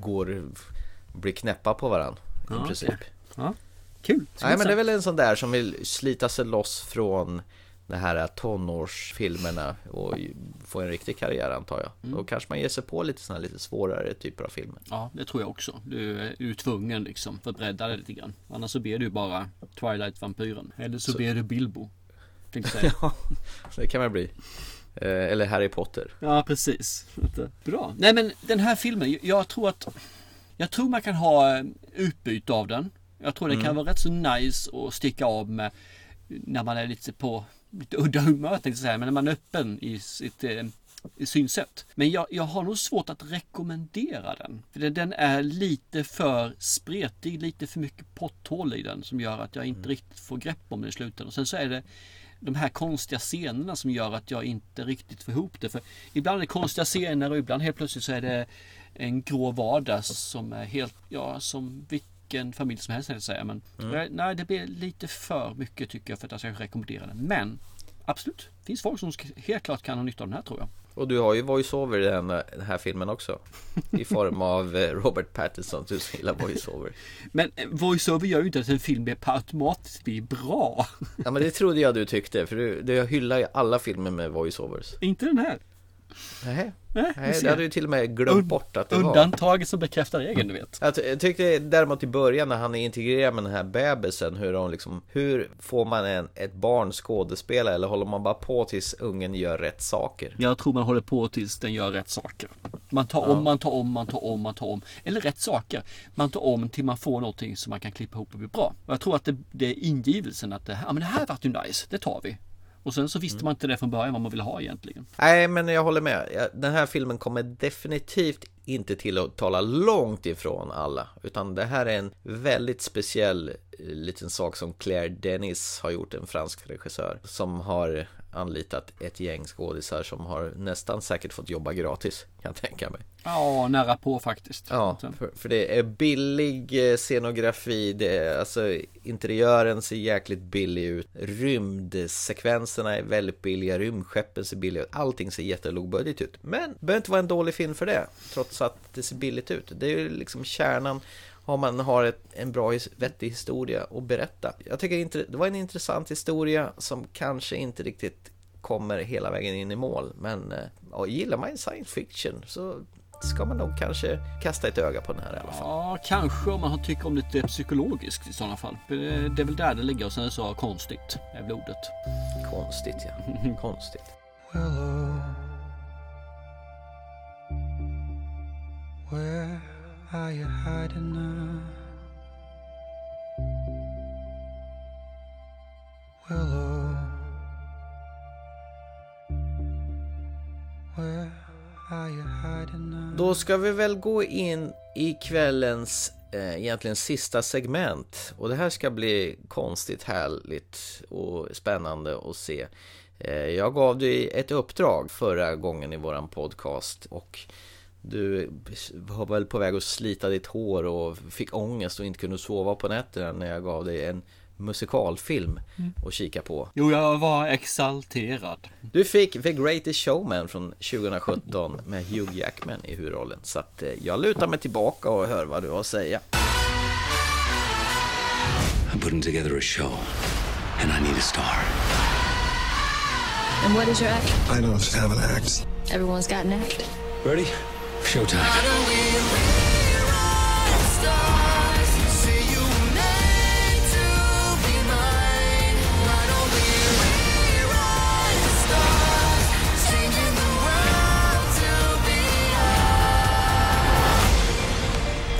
går, blir knäppa på varandra i Ja, princip. okej. Ja, kul. Nej men det är väl en sån där som vill slita sig loss från de här tonårsfilmerna och få en riktig karriär antar jag. Mm. Då kanske man ger sig på lite här lite svårare typer av filmer. Ja, det tror jag också. Du är ju tvungen liksom för att bredda det lite grann. Annars så blir du bara Twilight-vampyren. Eller så, Så- blir du Bilbo. [LAUGHS] Ja, det kan man bli. Eh, Eller Harry Potter. Ja, precis. Bra. Nej, men den här filmen, jag tror att jag tror man kan ha eh, utbyte av den. Jag tror det kan Mm. vara rätt så nice att sticka av med när man är lite på lite udda humör tänkte jag säga, men när man är öppen i sitt eh, synsätt. Men jag, jag har nog svårt att rekommendera den. För den är lite för spretig, lite för mycket potthål i den som gör att jag inte riktigt får grepp om den i slutändan. Och sen så är det de här konstiga scenerna som gör att jag inte riktigt får ihop det. För ibland är det konstiga scener och ibland helt plötsligt så är det en grå vardag som är helt, ja som vilken familj som helst, säga. Men Mm. nej, det blir lite för mycket tycker jag för att jag ska rekommendera den. Men absolut, det finns folk som helt klart kan ha nytta av den här tror jag. Och du har ju voiceover i den, den här filmen också. I form av eh, Robert Pattinson, du som gillar voiceover. [LAUGHS] Men eh, voiceover gör ju inte att en film per automatiskt blir bra. Ja men det trodde jag du tyckte, för du, du hyllar ju alla filmer med voiceovers. inte den här. Nej, Nej, det hade du till och med glömt Und- bort att det var. Undantaget som bekräftar regeln, du vet. Jag, ty- jag tyckte däremot i början när han är integrerad med den här bebisen hur de liksom Hur får man en, ett barn skådespela eller håller man bara på tills ungen gör rätt saker? Jag tror man håller på tills den gör rätt saker. Man tar om, man tar om, man tar om, man tar om. Eller rätt saker. Man tar om till man får någonting som man kan klippa ihop och bli bra. Och jag tror att det, det är ingivelsen att det, ja, men det här vart ju nice, det tar vi. Och sen så visste man inte det från början vad man ville ha egentligen. Nej men jag håller med, den här filmen kommer definitivt inte till att tala långt ifrån alla Utan det här är en väldigt speciell eh, liten sak som Claire Denis har gjort, en fransk regissör Som har anlitat ett gäng skådisar som har nästan säkert fått jobba gratis kan jag tänka mig. Ja, nära på faktiskt. Ja, för, för det är billig eh, scenografi, det är, alltså interiören ser jäkligt billig ut. Rymdsekvenserna är väldigt billiga, rymdskeppen ser billiga ut. Allting ser jättelågbudget ut. Men det behöver inte vara en dålig film för det Trots att det ser billigt ut. Det är ju liksom kärnan om man har ett, en bra, vettig historia att berätta Jag tycker inte, det var en intressant historia som kanske inte riktigt kommer hela vägen in i mål Men eh, ja, gillar man science fiction så ska man nog kanske kasta ett öga på den här i alla fall. Ja, kanske om man har- tycker om lite psykologiskt i sådana fall. För Det det är väl där det ligger och sen så konstigt är väl ordet. Konstigt ja, [LAUGHS] konstigt. Willow, where are you hiding enough? Willow, oh, where are you hiding enough? Då ska vi väl gå in i kvällens eh, egentligen sista segment och det här ska bli konstigt härligt och spännande att se. Eh, jag gav dig ett uppdrag förra gången i våran podcast och du var väl på väg att slita ditt hår och fick ångest och inte kunde sova på nätterna när jag gav dig en musikalfilm att kika på. Jo, jag var exalterad. Du fick The Greatest Showman från 2017 med Hugh Jackman i huvudrollen. Så att eh, jag lutar mig tillbaka och hör vad du har att säga. I'm putting together a show, and I need a star. And what is your act? I don't have an act. Everyone's got an act. Ready? Showtime.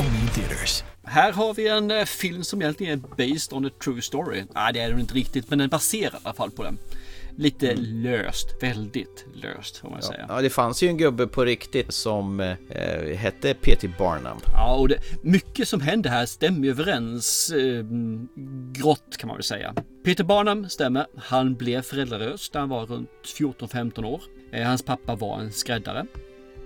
Only in theaters. Här har vi en eh, film som egentligen är based on a true story. Nej, det är den inte riktigt, men den baserar i alla fall på den. Lite löst, väldigt löst får man Ja, säga. ja, det fanns ju en gubbe på riktigt som eh, hette P.T. Barnum. Ja, och det, mycket som händer här stämmer överens eh, grått kan man väl säga. Peter Barnum stämmer. Han blev föräldralös när han var runt 14-15 år. Eh, hans pappa var en skräddare.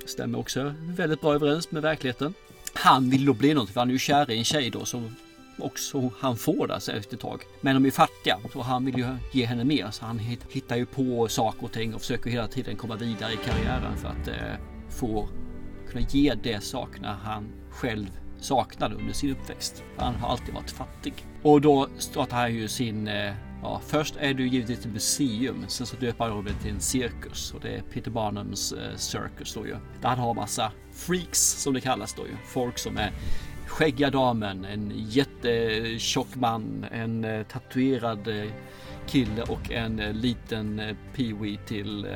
Stämmer också väldigt bra överens med verkligheten. Han vill då bli någonting, för han är ju kär i en tjej då som också han får där så alltså efter ett tag. Men de är fattiga så han vill ju ge henne mer så han hittar ju på saker och ting och försöker hela tiden komma vidare i karriären för att eh, få kunna ge det sakerna han själv saknade under sin uppväxt. Han har alltid varit fattig. Och då startar han ju sin eh, Ja, först är det ju givetvis ett museum, sen så döper han det till en cirkus och det är Peter Barnums eh, Circus då ju. Där han har massa freaks som det kallas då ju. Folk som är skäggiga damen, en jättetjock man, en eh, tatuerad eh, kille och en eh, liten peewee Pee-Wee till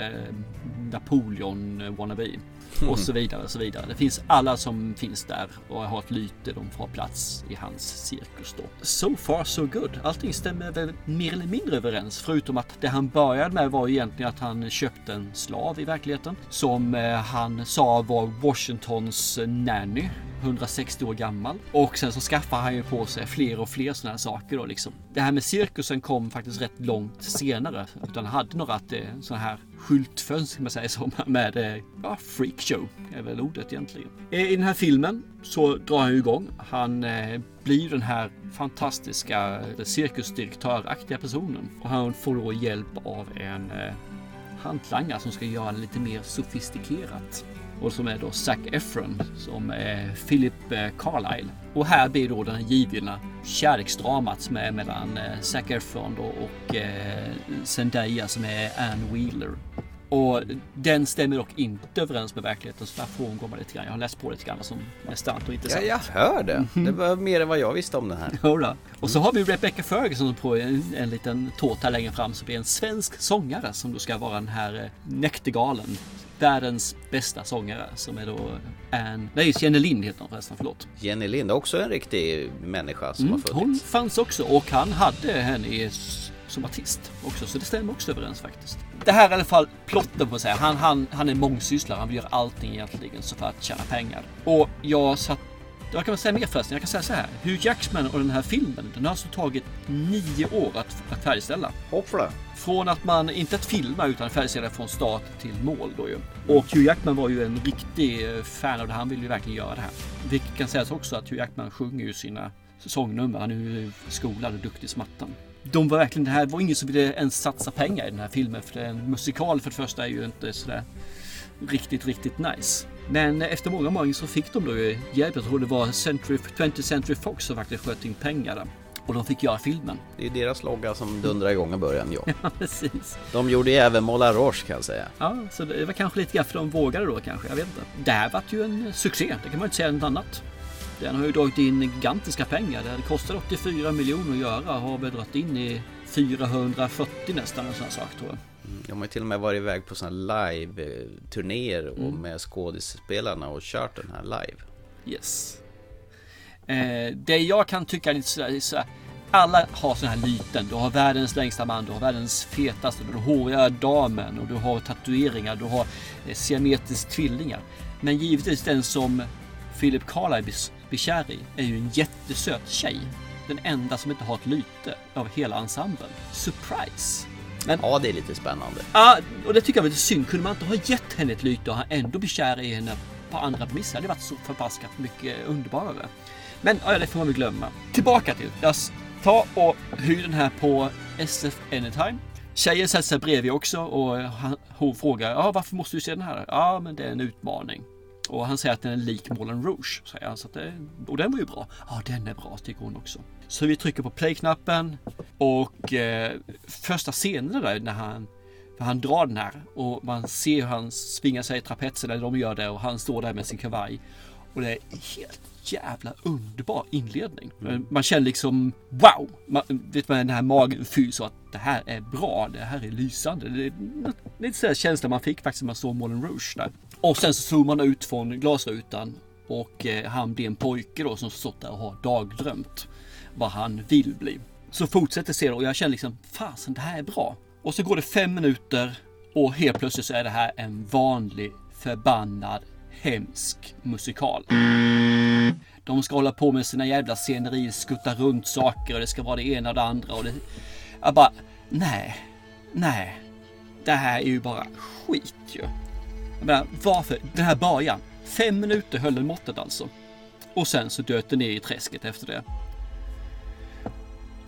Napoleon-wannabe. Mm. [LAUGHS] Och så vidare och så vidare. Det finns alla som finns där och har ett lyte. De får plats i hans cirkus då. So far so good. Allting stämmer väl mer eller mindre överens. Förutom att det han började med var egentligen att han köpte en slav i verkligheten. Som eh, han sa var Washingtons eh, nanny. 160 år gammal. Och sen så skaffar han ju på sig fler och fler sådana här saker då liksom. Det här med cirkusen kom faktiskt rätt långt senare. Utan han hade några eh, sådana här skyltfönster kan man säga som [LAUGHS] med eh, ja, freakshow är väl ordet egentligen. Eh, I den här filmen så drar han ju igång. Han eh, blir den här fantastiska cirkusdirektöraktiga personen och han får då hjälp av en hantlangare som ska göra det lite mer sofistikerat. Och som är då Zac Efron som är Philip eh, Carlyle. Och här blir då den givna kärleksdramat som är mellan eh, Zac Efron och eh, Zendaya som är Anne Wheeler. Och den stämmer dock inte överens med verkligheten så där frångår man lite grann. Jag har läst på lite grann som är sant och inte Ja, jag hör det. Det var mer än vad jag visste om den här. [LAUGHS] Jodå. Och så har vi Rebecca Ferguson på en, en liten tårta längre fram som är en svensk sångare som då ska vara den här näktergalen. Världens bästa sångare som är då Anne... Nej, Jenny Lind heter hon förresten, förlåt. Jenny Lind, också en riktig människa som Mm, har funnits. hon fanns också och han hade henne i- som artist också, så det stämmer också överens faktiskt. Det här är i alla fall plotten på att säga. Han, han, han är mångsysslare, han vill göra allting egentligen så för att tjäna pengar. Och jag satt vad kan man säga mer förresten? Jag kan säga så här. Hugh Jackman och den här filmen, den har alltså tagit nio år att, att färdigställa. Hoppla! Från att man, inte att filma, utan färdigställa från start till mål då ju. Och Hugh Jackman var ju en riktig eh, fan av det. Han ville ju verkligen göra det här. Vilket kan sägas också att Hugh Jackman sjunger ju sina sångnummer. Han är ju skolad och duktig som attan. De var verkligen, det här var ingen som ville ens satsa pengar i den här filmen. För en musikal för det första är ju inte sådär riktigt, riktigt nice. Men efter många månader så fick de då ju hjälp. Jag tror det var Century, 20th Century Fox som faktiskt sköt in pengar där. Och de fick göra filmen. Det är deras logga som dundrar igång i början, ja. [LAUGHS] Ja, precis. De gjorde ju även Moulin Rouge kan jag säga. Ja, så det var kanske lite grann för de vågade då kanske. Jag vet inte. Det här vart ju en succé. Det kan man inte säga något annat. Den har ju dragit in gigantiska pengar. Det kostat 84 miljoner att göra. Har väl dragit in i 440 nästan en sån här sak tror jag. De har ju till och med varit iväg på sådana live-turnéer och Mm. med skådespelarna och kört den här live. Yes. Eh, det jag kan tycka är lite sådär, sådär alla har sådana här lyten. Du har världens längsta man, du har världens fetaste, du har håriga damen och du har tatueringar, du har eh, siametiska tvillingar. Men givetvis den som Philip Carlyle blir- blir kär i är ju en jättesöt tjej. Den enda som inte har ett lyte av hela ensemblen. Surprise! Men, Ja, det är lite spännande. Ja, och det tycker jag var lite synd. Kunde man inte ha gett henne ett lyte och han ändå bli kär i henne på andra premisser? Det hade varit så förbaskat mycket underbarare. Men ja, det får man väl glömma. Tillbaka till. Jag tar och hyr den här på SF Anytime. Tjejen sätter sig bredvid också och han, hon frågar ja, varför måste du se den här? Ja, men det är en utmaning. Och han säger att den är lik Moulin Rouge. Säger han, så att det, och den var ju bra. Ja, den är bra, tycker hon också. Så vi trycker på play-knappen och eh, första scenen där när han för han drar den här och man ser hur han svingar sig i trapetsen eller de gör det och han står där med sin kavaj. Och det är helt jävla underbar inledning. Man känner liksom wow! Man, vet man den här magen fylls av att det här är bra, det här är lysande. Det är lite sådär känsla man fick faktiskt när man såg Moulin Rouge där. Och sen så zoomar man ut från glasrutan och eh, han blir en pojke då som stått där och har dagdrömt vad han vill bli. Så fortsätter serien och jag känner liksom fasen det här är bra. Och så går det fem minuter och helt plötsligt så är det här en vanlig förbannad hemsk musikal. De ska hålla på med sina jävla scenerier, skutta runt saker och det ska vara det ena och det andra och det... Jag bara, nej, nej. Det här är ju bara skit ju. Jag menar, varför? Den här början. Fem minuter höll den måttet alltså. Och sen så döt det ner i träsket efter det.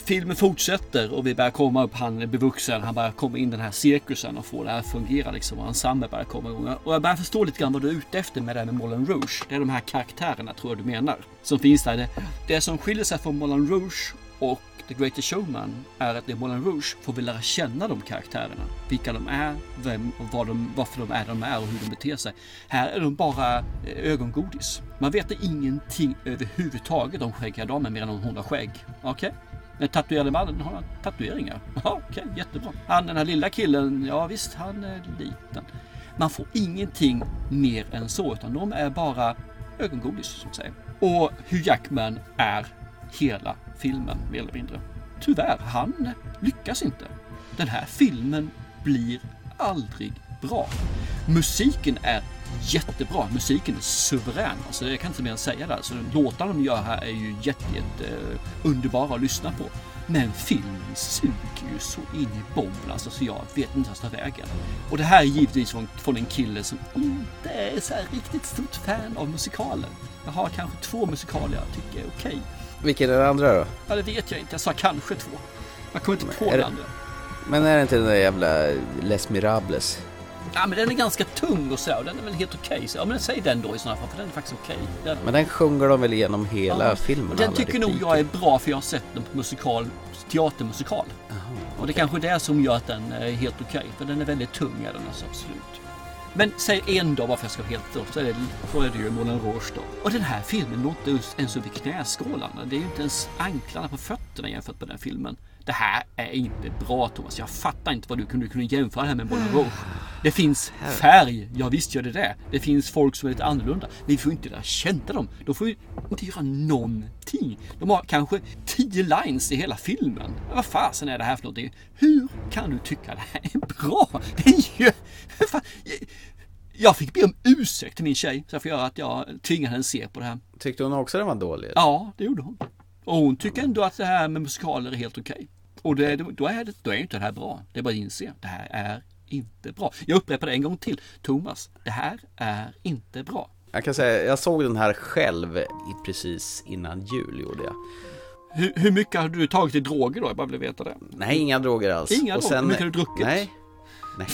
Filmen fortsätter och vi börjar komma upp, han är bevuxen. han börjar komma in i den här cirkusen och få det här att fungera liksom. Och ensemble börjar komma igång. Och jag börjar förstå lite grann vad du är ute efter med det här med Moulin Rouge. Det är de här karaktärerna tror jag du menar. Som finns där. Det, det som skiljer sig från Moulin Rouge och The Greatest Showman är att i Moulin Rouge får vi lära känna de karaktärerna. Vilka de är, vem och var de, varför de är de är och hur de beter sig. Här är de bara eh, ögongodis. Man vet ingenting överhuvudtaget om skäggiga damen mer än om hon har skägg. Okej? Den tatuerade mannen har han tatueringar. [LAUGHS] Ja, Okej, jättebra. Han den här lilla killen, ja visst han är liten. Man får ingenting mer än så utan de är bara ögongodis som säger. Och Hugh Jackman är hela filmen mer eller mindre. Tyvärr, han lyckas inte. Den här filmen blir aldrig bra. Musiken är jättebra. Musiken är suverän. Alltså, jag kan inte mer än säga det. Alltså, låtarna de gör här är ju jätte, jätte eh, underbara att lyssna på. Men filmen suger ju så in i bomben alltså, så jag vet inte vart jag tar vägen. Och det här är givetvis från, från en kille som inte är så riktigt stort fan av musikaler. Jag har kanske två musikaler jag tycker är okej. Vilken är den andra då? Ja, det vet jag inte. Jag sa kanske två. Jag kommer inte på är den det- andra. Men är det inte den där jävla Les Mirables? Ja, men den är ganska tung och så. Den är väl helt okej. Så, ja, men säg den då i sådana fall, för den är faktiskt okej. Den- Men den sjunger de väl igenom hela Ja, filmen? och Den tycker nog jag är bra för jag har sett den på musikal, teatermusikal. och det är kanske är det som gör att den är helt okej. För den är väldigt tung är den alltså, absolut. Men säg en dag bara för att jag ska vara helt då, så är det, så är det ju Moulin Rouge då. Och den här filmen låg inte ens upp i knäskålarna. Det är ju inte ens anklarna på fötterna jämfört med den filmen. Det här är inte bra Thomas. Jag fattar inte vad du kunde, kunde jämföra det här med Moulin Rouge. Det finns färg, ja visst gör det det. Det finns folk som är lite annorlunda. Vi får inte lära känna dem. De får ju inte göra någonting. De har kanske tio lines i hela filmen. Vad fasen är det här för någonting? Hur kan du tycka det här är bra? Det är ju... Fan, jag fick be om ursäkt till min tjej så för att jag tvingade henne se på det här. Tyckte hon också den var dålig? Ja, det gjorde hon. Och hon tycker ändå att det här med musikaler är helt okej. Och det, då, är det, då är inte det här bra. Det är bara att inse. Det här är inte bra. Jag upprepar det en gång till. Thomas, det här är inte bra. Jag kan säga, jag såg den här själv precis innan jul gjorde jag. Hur, hur mycket har du tagit i droger då? Jag bara vill veta det. Nej, inga droger alls. Inga droger? Hur mycket har du druckit? Nej. Nej.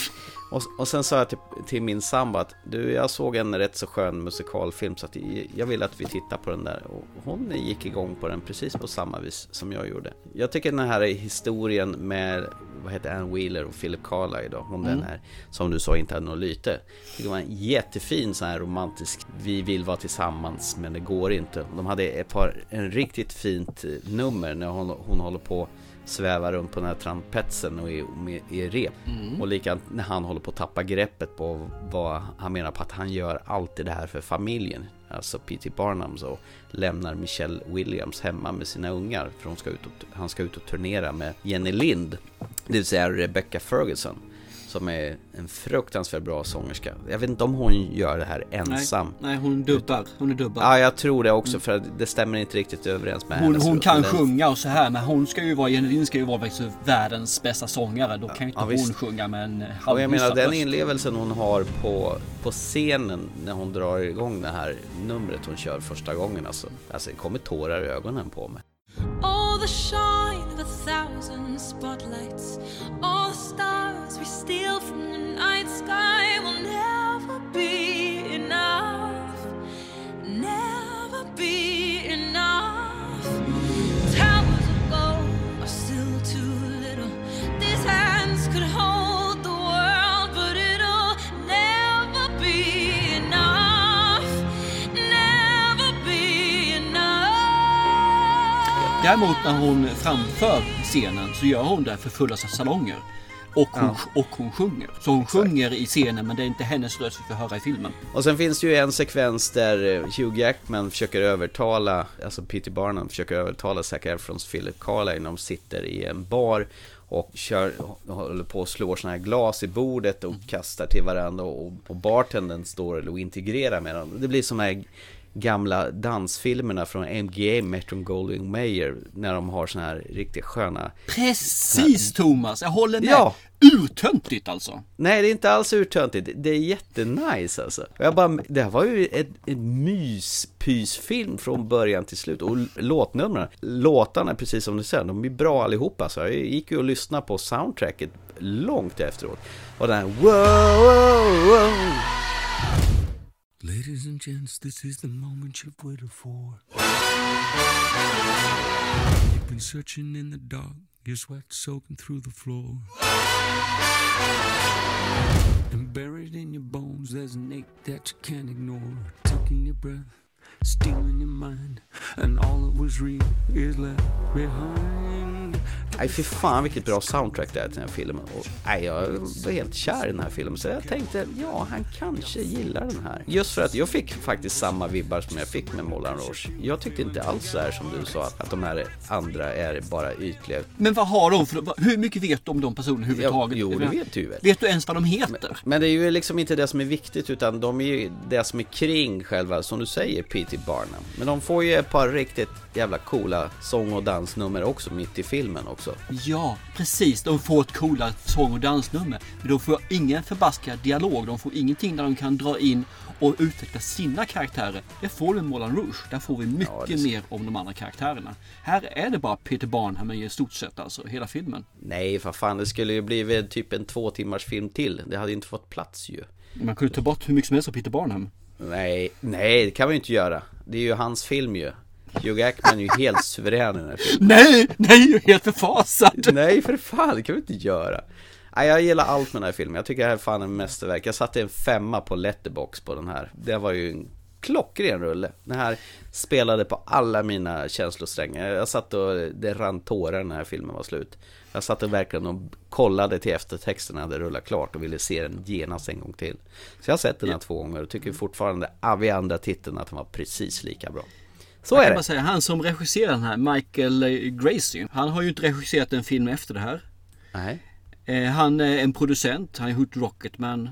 Och, och sen sa jag till, till min sambo att du, jag såg en rätt så skön musikalfilm så att jag- vill att vi tittar på den där. Och hon gick igång på den precis på samma vis som jag gjorde. Jag tycker den här historien med, vad heter Ann Wheeler och Philip Carlyle då, hon den Mm. här, som du sa inte hade något lyte. Det var en jättefin sån här romantisk, vi vill vara tillsammans men det går inte. De hade ett par, en riktigt fint eh, nummer när hon, hon håller på sväva runt på den här trampetsen och i rep. Mm. Och likadant när han håller på att tappa greppet på vad han menar på att han gör alltid det här för familjen. Alltså P.T. Barnum så lämnar Michelle Williams hemma med sina ungar för hon ska ut och, han ska ut och turnera med Jenny Lind. Det vill säga Rebecca Ferguson. Som är en fruktansvärt bra sångerska. Jag vet inte om hon gör det här ensam. Nej, nej hon dubbar. Hon är dubbar. Ja, jag tror det också för att det stämmer inte riktigt överens med Hon, hennes hon kan den- sjunga och så här men hon ska ju vara, Jenny Lind ska ju vara faktiskt världens bästa sångare. Då kan ju inte Ja, hon visst. sjunga med en Och jag menar den inlevelsen hon har på, på scenen när hon drar igång det här numret hon kör första gången alltså. Alltså det kommer tårar i ögonen på mig. All the shine of a thousand spotlights, Däremot när hon framför scenen så gör hon det för fulla salonger. Och hon, och hon sjunger. Så hon sjunger i scenen men det är inte hennes röst vi får höra i filmen. Och sen finns det ju en sekvens där eh, Hugh Jackman försöker övertala, alltså Peter Barnum försöker övertala Zac Efrons Philip Carlyle när de sitter i en bar och kör, håller på och slår såna här glas i bordet och kastar till varandra och, och bartendern står och integrerar med dem. Det blir som här gamla dansfilmerna från MGA, Metro Goldwyn Mayer, när de har såna här riktigt sköna Precis Thomas, jag håller med. Ja. Urtöntigt alltså. Nej, det är inte alls urtöntigt. Det är jättenice alltså. Jag bara, det här var ju ett, ett myspysfilm från början till slut. Och låtnumren, låtarna precis som du säger, de är bra allihopa. Så jag gick ju och lyssnade på soundtracket långt efteråt. Och den här wow, wow, wow. Ladies and gents, this is the moment you've waited for. You've been searching in the dark, your sweat soaking through the floor. And buried in your bones, there's an ache that you can't ignore. Taking your breath, stealing your mind, and all that was real is left behind. Nej fy fan vilket bra soundtrack det är till den här filmen. Och, nej, jag var helt kär i den här filmen så jag tänkte ja han kanske gillar den här. Just för att jag fick faktiskt samma vibbar som jag fick med Moulin Rouge. Jag tyckte inte alls så här som du sa att, de här andra är bara ytliga. Men vad har de för, hur mycket vet du om de personerna överhuvudtaget? jo, det vet du ju väl. Vet du ens vad de heter? Men det är ju liksom inte det som är viktigt utan de är ju det som är kring själva, som du säger, P.T. Barnum. Men de får ju ett par riktigt jävla coola sång och dansnummer också mitt i filmen också. Ja, precis. De får ett coola sång och dansnummer. Men de får ingen förbaskad dialog. De får ingenting där de kan dra in och utveckla sina karaktärer. Det får vi i Moulin Rouge. Där får vi mycket Ja, mer om de andra karaktärerna. Här är det bara Peter Barnham i stort sett alltså, hela filmen. Nej, för fan, det skulle ju blivit typ en två timmars film till. Det hade inte fått plats ju. Man kunde ta bort hur mycket som helst av Peter Barnham. Nej, nej, det kan man ju inte göra. Det är ju hans film ju. Hugh Jackman är ju helt suverän i den här filmen. Nej, nej, helt förfasad! Nej, för fan, det kan vi inte göra. Nej, jag gillar allt med den här filmen. Jag tycker det här är fan en mästerverk. Jag satte en femma på Letterbox på den här. Det var ju en klockren rulle. Den här spelade på alla mina känslosträngar. Jag satt och det rann tårar när den här filmen var slut. Jag satt och verkligen och kollade till eftertexterna hade rullat klart och ville se den genast en gång till. Så jag har sett den här två gånger och tycker fortfarande ah, vid andra titeln att den var precis lika bra. Så jag är kan det. bara säga, han som regisserar den här, Michael eh, Gracie, han har ju inte regisserat en film efter det här. Nej. Eh, han är en producent, han har gjort Rocketman.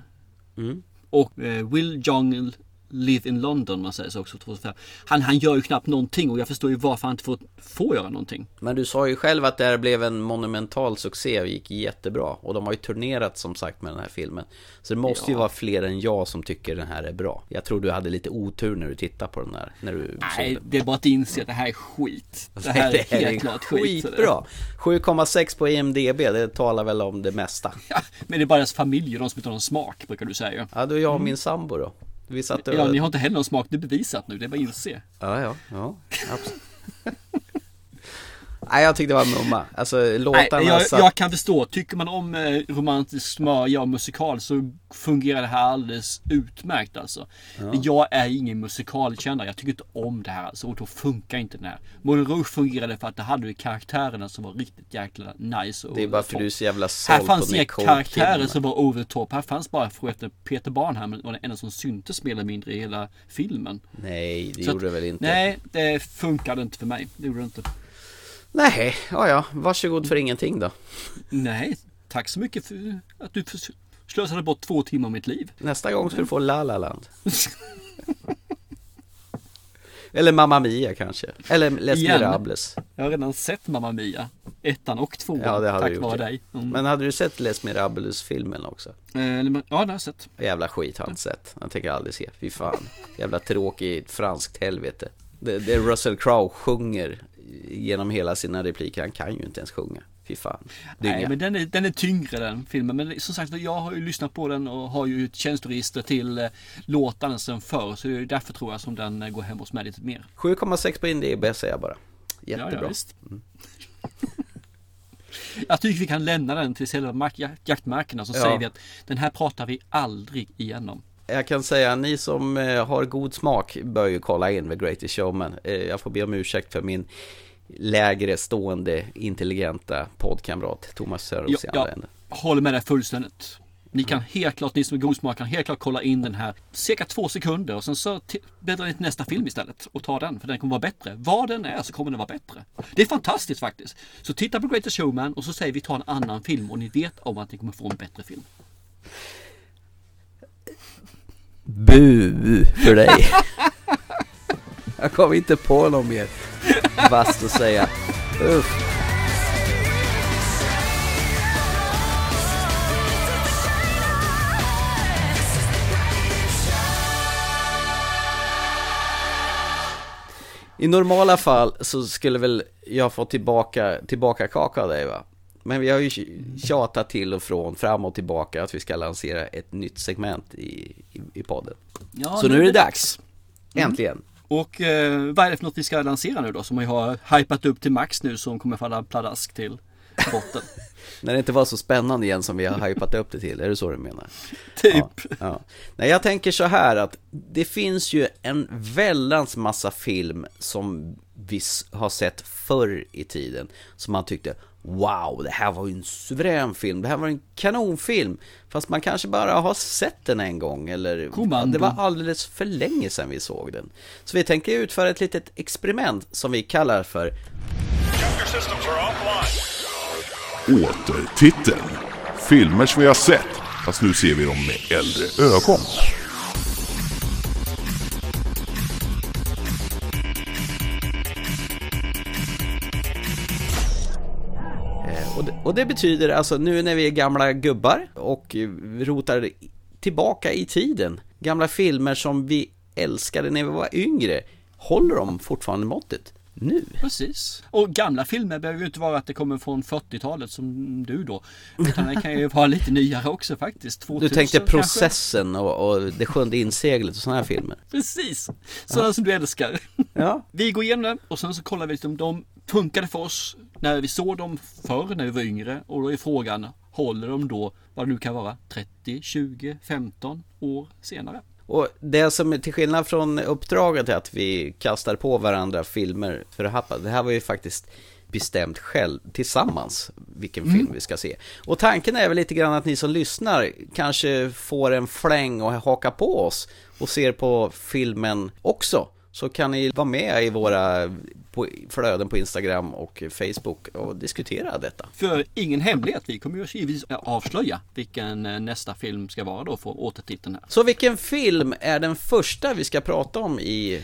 Mm. Och eh, Will Jong Live in London, man säger så också. 2005. Han, han gör ju knappt någonting och jag förstår ju varför han inte får, får göra någonting. Men du sa ju själv att det här blev en monumental succé och gick jättebra. Och de har ju turnerat som sagt med den här filmen. Så det måste ju Ja. vara fler än jag som tycker den här är bra. Jag tror du hade lite otur när du tittade på den här. När du Nej, det är bara att inse att det här är skit. [LAUGHS] Det här är helt klart skit. skitbra. 7,6 på IMDB, det talar väl om det mesta. [LAUGHS] Ja, men det är bara deras familj och de som inte har någon smak, brukar du säga. Ja, då är jag och min sambo då. Vi satt och... Ja, ni har inte heller någon smak, det är bevisat nu, det är bara att inse. Ja, ja, ja. Absolut. [LAUGHS] Nej, jag tyckte det var mumma. Alltså Nej, låtarna jag, satt... jag kan förstå, tycker man om eh, romantisk smörja och musikal så fungerar det här alldeles utmärkt alltså. Ja. Jag är ingen musikalkännare, jag tycker inte om det här alltså och då funkar inte den här. Moulin Rouge fungerade för att det hade ju karaktärerna som var riktigt jäkla nice och Det är bara för du är så jävla Här fanns inga karaktärer som var over top. Här fanns bara för att Peter Barnham var den enda som syntes mer eller mindre i hela filmen. Nej, det Så gjorde att- det väl inte? Nej, det funkade inte för mig. Det gjorde det inte. Nej, ja ja, varsågod för ingenting då. Nej, tack så mycket för att du slösade bort två timmar av mitt liv. Nästa gång ska du få La La Land. [LAUGHS] Eller Mamma Mia kanske. Eller Les Igen. Mirables. Jag har redan sett Mamma Mia. Ettan och tvåan. Ja, det hade tack vare dig. Mm. Men hade du sett Les Mirables-filmen också? Eh, ja, det har jag sett. Jävla skit har jag inte sett. Jag tänker aldrig se. Fy fan. Jävla tråkigt franskt helvete. Det, det Russell Crowe sjunger genom hela sina repliker. Han kan ju inte ens sjunga. Fy fan. Dynga. Nej, men den är, den är tyngre den filmen. Men som sagt, jag har ju lyssnat på den och har ju ett tjänsteregister till eh, låtarna sen förr. Så det är därför tror jag som den eh, går hem hos mig lite mer. 7,6 på IMDB säger jag bara. Jättebra. Ja. Mm. [LAUGHS] Jag tycker vi kan lämna den till själva mark- jak- jaktmarkerna. Så Ja. säger vi att den här pratar vi aldrig igenom. Jag kan säga, ni som eh, har god smak bör ju kolla in The Greatest Showman. Eh, jag får be om ursäkt för min lägre stående intelligenta poddkamrat Thomas Söros i Jag, håller med dig fullständigt. Ni kan helt klart, ni som är godsmak kan helt klart kolla in den här cirka två sekunder och sen så bläddrar ni till nästa film istället och tar den för den kommer vara bättre. Vad den är så kommer den vara bättre. Det är fantastiskt faktiskt. Så titta på Greatest Showman och så säger vi ta en annan film och ni vet om att ni kommer få en bättre film. Bu för dig. [LAUGHS] jag kommer inte på någon mer vasst att säga. Uff. I normala fall så skulle väl jag få tillbaka, tillbaka kaka av dig va? Men vi har ju tjatat till och från, fram och tillbaka att vi ska lansera ett nytt segment i, i, i podden. Ja, så nu är det dags. Äntligen. Och eh, vad är det för något vi ska lansera nu då som vi har hypat upp till max nu som kommer falla pladask till botten? [LAUGHS] När det inte var så spännande igen som vi har hypat upp det till, är det så du menar? [LAUGHS] Typ. Ja, ja. Nej, jag tänker så här att det finns ju en väldans massa film som vi har sett förr i tiden som man tyckte Wow, det här var ju en suverän film, det här var en kanonfilm Fast man kanske bara har sett den en gång eller Kommando. Det var alldeles för länge sedan vi såg den Så vi tänker utföra ett litet experiment som vi kallar för Återtiteln. Filmer som vi har sett, fast nu ser vi dem med äldre ögon. Och det, och det betyder alltså nu när vi är gamla gubbar och rotar tillbaka i tiden, gamla filmer som vi älskade när vi var yngre, håller de fortfarande måttet nu? Precis. Och gamla filmer behöver ju inte vara att det kommer från 40-talet som du då. Utan det kan ju vara lite nyare också faktiskt. 2000 Du tänkte processen och, och det sjunde inseglet och sådana här filmer. Precis. Sådana som du älskar. Ja. Vi går igenom och sen så kollar vi lite om de funkade för oss när vi såg dem förr när vi var yngre. Och då är frågan, håller de då vad det nu kan vara 30, 20, 15 år senare? Och det som är till skillnad från uppdraget är att vi kastar på varandra filmer för att happa. Det här var ju faktiskt bestämt själv tillsammans vilken Mm. film vi ska se. Och tanken är väl lite grann att ni som lyssnar kanske får en fläng och haka på oss och ser på filmen också. Så kan ni vara med i våra flöden på Instagram och Facebook och diskutera detta. För ingen hemlighet, vi kommer ju givetvis avslöja vilken eh, nästa film ska vara då för återtiteln här. Så vilken film är den första vi ska prata om i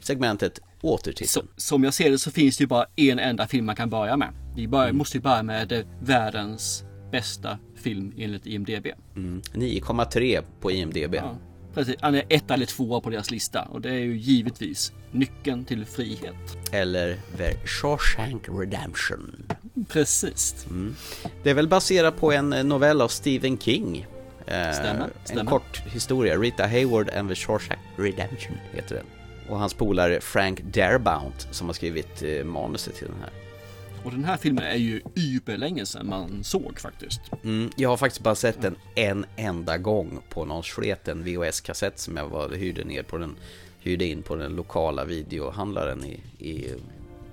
segmentet återtiteln? Så, som jag ser det så finns det ju bara en enda film man kan börja med. Vi börjar, Mm. måste ju börja med eh, världens bästa film enligt IMDB. Mm, 9,3 på IMDB. Ja, precis. Han är ett eller tvåa på deras lista och det är ju givetvis Nyckeln till frihet. Eller The Shawshank Redemption. Precis. Mm. Det är väl baserat på en novell av Stephen King. Eh, Stämmer, En stämmer. kort historia. Rita Hayward and the Shawshank Redemption heter den. Och hans polare Frank Darabont som har skrivit eh, manuset till den här. Och den här filmen är ju überlänge sedan man såg faktiskt. Mm, jag har faktiskt bara sett den en enda gång på någon sleten VHS-kassett som jag var, hyrde ner på den, hyrde in på den lokala videohandlaren i, i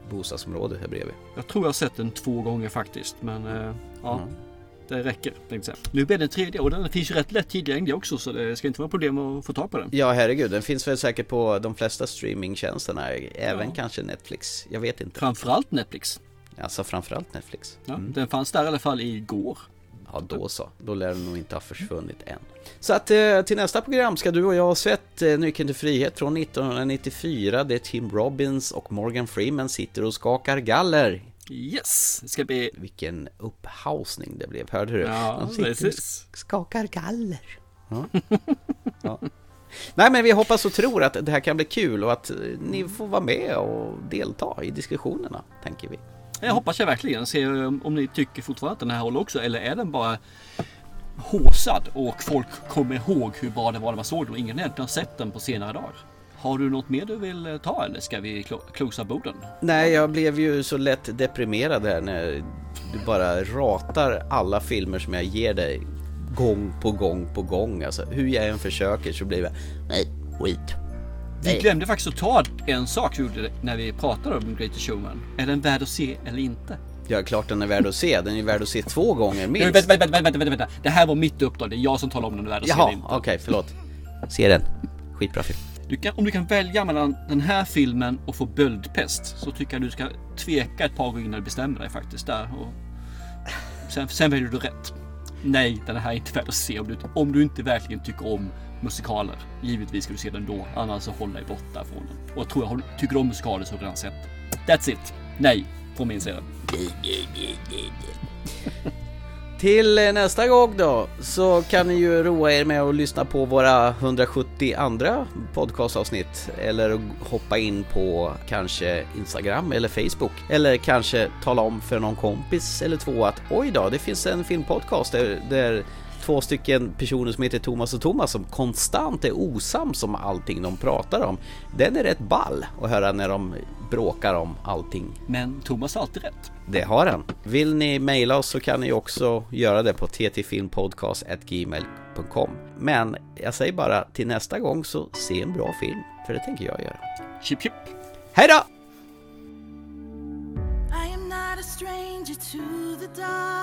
bostadsområdet här bredvid. Jag tror jag har sett den två gånger faktiskt men eh, ja. Mm. Det räcker tänkte jag. Nu blir den tredje och den finns ju rätt lätt tillgänglig också så det ska inte vara problem att få tag på den. Ja, herregud, den finns väl säkert på de flesta streamingtjänsterna, även Ja. kanske Netflix. Jag vet inte. Framförallt Netflix. Alltså framförallt Netflix. Ja, Mm. Den fanns där i alla fall igår. Ja, då så. Då lär den nog inte ha försvunnit än. Så att eh, till nästa program ska du och jag ha sett eh, Nyckeln till frihet från 1994. Det är Tim Robbins och Morgan Freeman sitter och skakar galler. Yes, det ska bli... Vilken upphausning det blev, hörde du? Ja, De sitter och precis. skakar galler. Ja. ja. Nej men vi hoppas och tror att det här kan bli kul och att eh, ni får vara med och delta i diskussionerna, tänker vi. Jag hoppas jag verkligen. Se om, ni tycker fortfarande att den här håller också eller är den bara håsad och folk kommer ihåg hur bra det var när man såg den och ingen egentligen har sett den på senare dagar. Har du något mer du vill eh, ta eller ska vi klo- borden? Nej, jag blev ju så lätt deprimerad här när du bara ratar alla filmer som jag ger dig gång på gång på gång. Alltså, hur jag än försöker så blir jag nej, skit. Vi glömde faktiskt att ta en sak när vi pratade om Greatest Showman. Är den värd att se eller inte? Ja, klart den är värd att se. Den är värd att se två gånger minst. Vänta, vänta, vänta, vänta, vänta. Det här var mitt uppdrag. Det är jag som talar om den är värd att se Jaha, eller inte. okej, förlåt. Se den. Skitbra film. Du kan, om du kan välja mellan den här filmen och få böldpest så tycker jag du ska tveka ett par gånger innan du bestämmer dig faktiskt. Där. Och sen, sen väljer du rätt. Nej, den här är inte värd att se om du, om du inte verkligen tycker om musikaler. Givetvis ska du se den då, annars så håll dig borta från den. Och tror jag tycker du om musikaler så har du redan sett. That's it. Nej, från min sida. Till nästa gång då så kan ni ju roa er med att lyssna på våra 170 andra podcastavsnitt eller hoppa in på kanske Instagram eller Facebook eller kanske tala om för någon kompis eller två att oj då, det finns en filmpodcast där, där två stycken personer som heter Thomas och Thomas som konstant är osams om allting de pratar om. Den är rätt ball att höra när de bråkar om allting. Men Thomas har alltid rätt. Det har han. Vill ni mejla oss så kan ni också göra det på ttfilmpodcast.gmail.com Men jag säger bara till nästa gång så se en bra film, för det tänker jag göra. Chip chip! Hej då! I am not a stranger to the dark.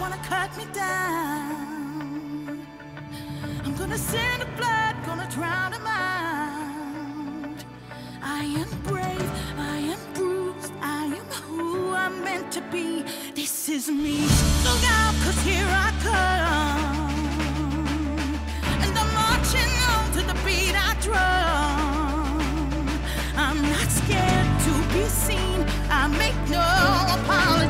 Wanna cut me down, I'm gonna send a blood, gonna drown a mind. I am brave, I am bruised, I am who I'm meant to be. This is me. Look out, cause here I come. And I'm marching on to the beat I drum. I'm not scared to be seen. I make no apologies.